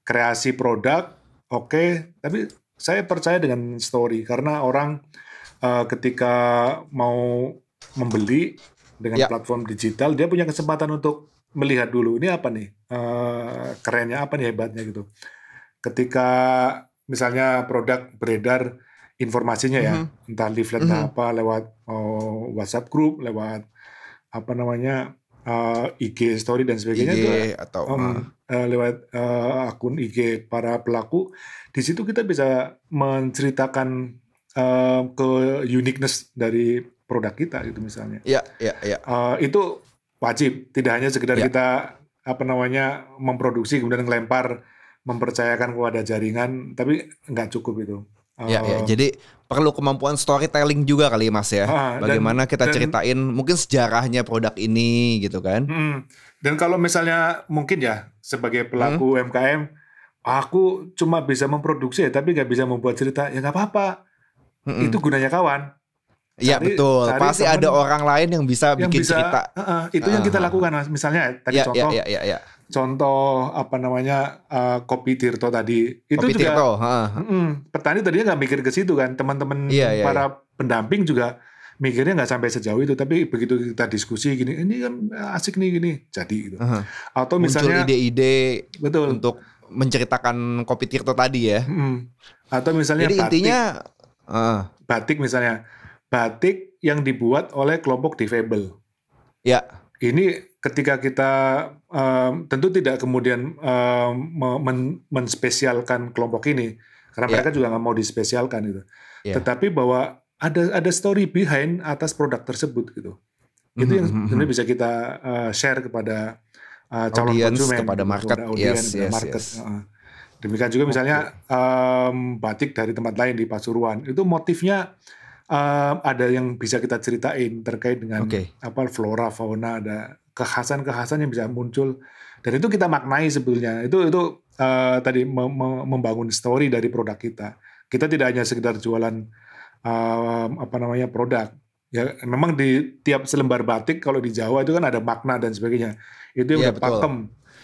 kreasi produk oke, tapi saya percaya dengan story karena orang eh, ketika mau membeli dengan Ya. platform digital dia punya kesempatan untuk melihat dulu ini apa nih eh, kerennya apa nih hebatnya gitu. Ketika misalnya produk beredar informasinya ya, entah leaflet Mhm. apa lewat oh, WhatsApp group, lewat apa namanya uh, IG story dan sebagainya IG itu atau um, eh, lewat eh, akun IG para pelaku. Di situ kita bisa menceritakan eh, ke uniqueness dari produk kita gitu misalnya. ya ya ya Eh, itu wajib, tidak hanya sekedar Ya. kita apa namanya memproduksi kemudian ngelempar mempercayakan kepada jaringan, tapi nggak cukup itu. ya ya Eh, jadi perlu kemampuan storytelling juga kali ya, Mas ya Ah, dan- bagaimana kita dan- ceritain mungkin sejarahnya produk ini gitu kan Mm. Dan kalau misalnya mungkin ya sebagai Hmm. pelaku UMKM, aku cuma bisa memproduksi ya, tapi nggak bisa membuat cerita, ya nggak apa-apa. Mm-mm. Itu gunanya kawan. Iya betul cari pasti ada orang lain yang bisa yang bikin bisa cerita Heeh, itu yang kita lakukan mas misalnya tadi ya ya contoh ya ya ya contoh apa namanya eh, kopi Tirto tadi. Itu Kopi juga Tirto, ha. Mm-mm, petani tadinya nggak mikir ke situ kan. Teman-teman Iya, iya, para pendamping juga mikirnya nggak sampai sejauh itu. Tapi begitu kita diskusi gini ini kan asik nih gini. Jadi gitu. Aha. atau muncul misalnya ide-ide betul. untuk menceritakan kopi Tirto tadi ya. Mm. atau misalnya jadi batik. intinya ah, batik misalnya. Batik yang dibuat oleh kelompok difabel ya. Ini ketika kita em, tentu tidak kemudian em, me- men- menspesialkan kelompok ini karena Ya. mereka juga nggak mau dispesialkan gitu. Ya. Tetapi bahwa ada ada story behind atas produk tersebut gitu. Itu yang Mhm, mhm, sebenarnya bisa kita eh, share kepada eh, calon Audience, konsumen, kepada gitu, market. kepada audiens, Yes, kepada yes, market. yes. Demikian juga misalnya em, batik dari tempat lain di Pasuruan itu motifnya em, ada yang bisa kita ceritain terkait dengan Oke. apa flora fauna ada kekhasan-kekhasan yang bisa muncul. Dan itu kita maknai sebetulnya. Itu itu eh, tadi mem- mem- membangun story dari produk kita. Kita tidak hanya sekedar jualan em, apa namanya produk. Ya memang di tiap selembar batik kalau di Jawa itu kan ada makna dan sebagainya. Itu yang Iya, udah betul. pakem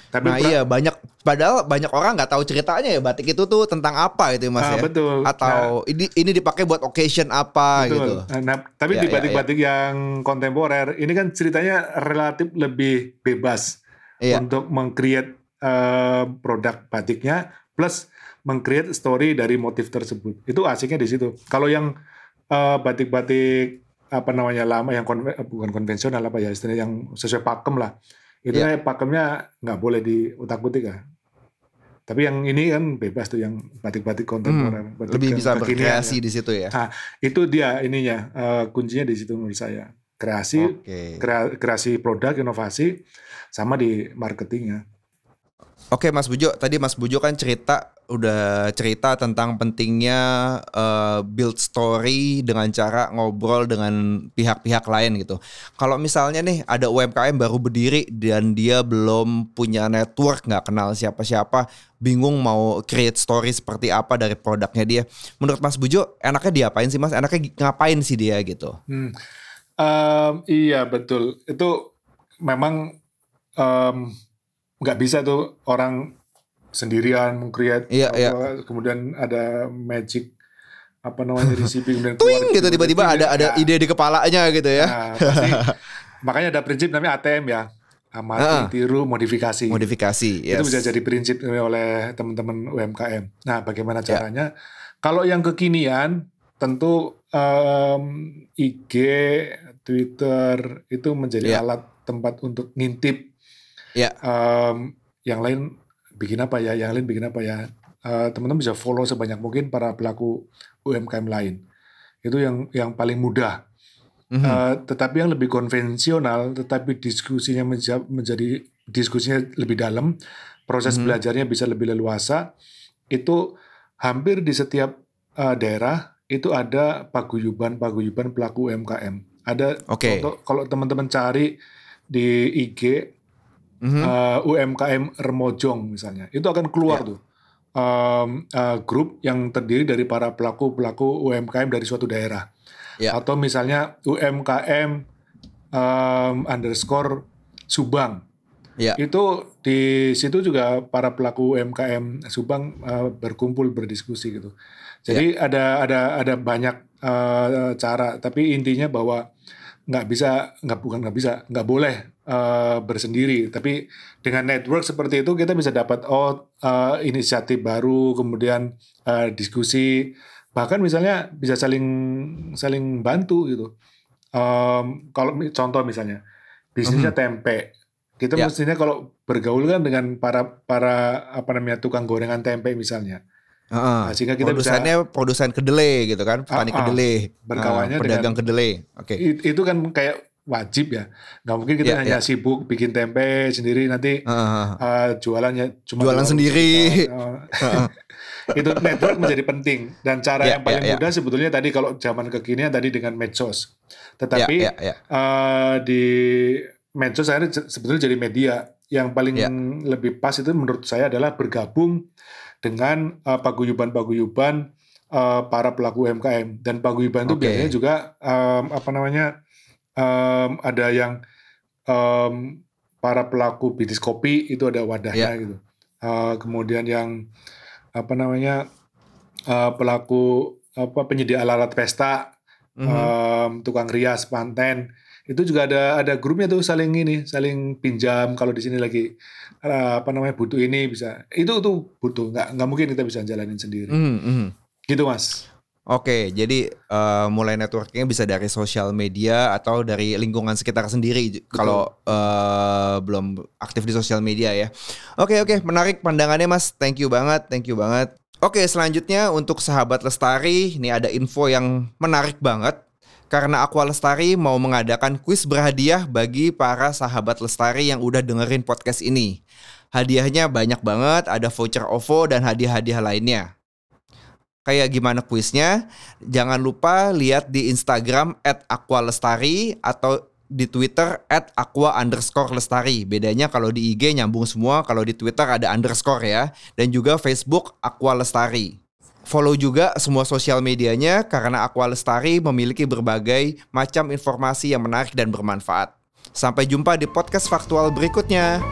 tapi nah pra- iya banyak padahal banyak orang nggak tahu ceritanya ya batik itu tuh tentang apa gitu ya, mas ah, ya betul Nah, atau ini ini dipakai buat occasion apa Betul. gitu Nah, tapi Ya, di ya, batik-batik yang kontemporer ini kan ceritanya relatif lebih bebas Iya. untuk meng-create eh, produk batiknya plus meng-create story dari motif tersebut. Itu asiknya di situ. Kalau yang eh, batik-batik apa namanya lama yang konve- eh, bukan konvensional apa ya istilahnya yang sesuai pakem lah. Itu kan pakemnya nggak boleh di utak-utik ya. Tapi yang ini kan bebas tuh yang batik-batik kontemporer. batik Hmm, lebih yang bisa berkreasi ya. di situ ya? Itu dia ininya eh, kuncinya di situ menurut saya. Kreasi krea- kreasi produk inovasi sama di marketingnya Oke Mas Bujo, tadi Mas Bujo kan cerita udah cerita tentang pentingnya eh, build story dengan cara ngobrol dengan pihak-pihak lain gitu. Kalau misalnya nih ada UMKM baru berdiri dan dia belum punya network, nggak kenal siapa-siapa, bingung mau create story seperti apa dari produknya dia. Menurut Mas Bujo, enaknya diapain sih Mas? Enaknya ngapain sih dia gitu? Hmm. Em, iya betul itu memang em, nggak bisa tuh orang sendirian meng-create Iya, iya. kemudian ada magic apa namanya recipe kemudian Twing keluar gitu tiba-tiba ada ada Ya. ide di kepalanya gitu ya. Nah, pasti makanya ada prinsip namanya ATM ya amati Ah. tiru modifikasi Modifikasi, itu yes. bisa jadi prinsip oleh teman-teman UMKM. Nah, bagaimana Ya. caranya? Kalau yang kekinian, tentu em, IG, Twitter itu menjadi Ya. alat tempat untuk ngintip. Ya. Em, yang lain bikin apa ya? Yang lain bikin apa ya? Eh, teman-teman bisa follow sebanyak mungkin para pelaku UMKM lain. Itu yang yang paling mudah. Mhm. Eh, tetapi yang lebih konvensional, tetapi diskusinya menja- menjadi diskusinya lebih dalam, proses Mhm. belajarnya bisa lebih leluasa. Itu hampir di setiap eh, daerah itu ada paguyuban-paguyuban pelaku UMKM. Ada Oke. contoh kalau teman-teman cari di IG Mhm. eh, UMKM Remojong misalnya, itu akan keluar Ya. tuh em, eh, grup yang terdiri dari para pelaku-pelaku UMKM dari suatu daerah Ya. atau misalnya UMKM em, underscore Subang. Ya. Itu di situ juga para pelaku UMKM Subang eh, berkumpul berdiskusi gitu. Jadi ada ada ada banyak eh, cara, tapi intinya bahwa nggak bisa nggak bukan nggak bisa nggak boleh eh, bersendiri. Tapi dengan network seperti itu kita bisa dapat oh eh, inisiatif baru, kemudian eh, diskusi bahkan misalnya bisa saling saling bantu gitu. Um, kalau contoh misalnya bisnisnya mm -hmm. tempe, kita ya. mestinya kalau bergaul kan dengan para para apa namanya tukang gorengan tempe misalnya. Uh, nah, sehingga kita produsennya bisa produsen kedelai gitu kan, petani uh, uh, kedelai, berkawannya uh, pedagang dengan, kedelai. Oke. Okay. Itu kan kayak wajib ya. Nggak mungkin kita yeah, hanya yeah. sibuk bikin tempe sendiri nanti uh, uh, uh, jualannya cuma jualan sendiri. uh, uh. itu network menjadi penting dan cara yeah, yang paling yeah, mudah yeah. sebetulnya tadi kalau zaman kekinian tadi dengan medsos. Tetapi yeah, yeah, yeah. Uh, di medsos akhirnya sebetulnya jadi media yang paling yeah. lebih pas itu menurut saya adalah bergabung dengan uh, paguyuban-paguyuban uh, para pelaku UMKM dan paguyuban okay. itu biasanya juga um, apa namanya um, ada yang um, para pelaku bisnis kopi itu ada wadahnya yeah. gitu. Uh, kemudian yang apa namanya uh, pelaku apa penyedia alat-alat pesta, mm -hmm. um, tukang rias, panten itu juga ada ada grupnya tuh saling ini saling pinjam kalau di sini lagi uh, apa namanya butuh ini bisa itu tuh butuh nggak nggak mungkin kita bisa jalanin sendiri mm -hmm. gitu mas Oke, jadi uh, mulai networkingnya bisa dari sosial media atau dari lingkungan sekitar sendiri kalau uh, belum aktif di sosial media ya. Oke oke, menarik pandangannya mas. Thank you banget, thank you banget. Oke, selanjutnya untuk sahabat lestari, ini ada info yang menarik banget karena Aqua Lestari mau mengadakan kuis berhadiah bagi para sahabat lestari yang udah dengerin podcast ini. Hadiahnya banyak banget, ada voucher OVO dan hadiah-hadiah lainnya kayak gimana kuisnya. Jangan lupa lihat di Instagram at atau di Twitter at. Bedanya kalau di IG nyambung semua, kalau di Twitter ada underscore ya. Dan juga Facebook Aqua Lestari. Follow juga semua sosial medianya karena Aqua Lestari memiliki berbagai macam informasi yang menarik dan bermanfaat. Sampai jumpa di podcast faktual berikutnya.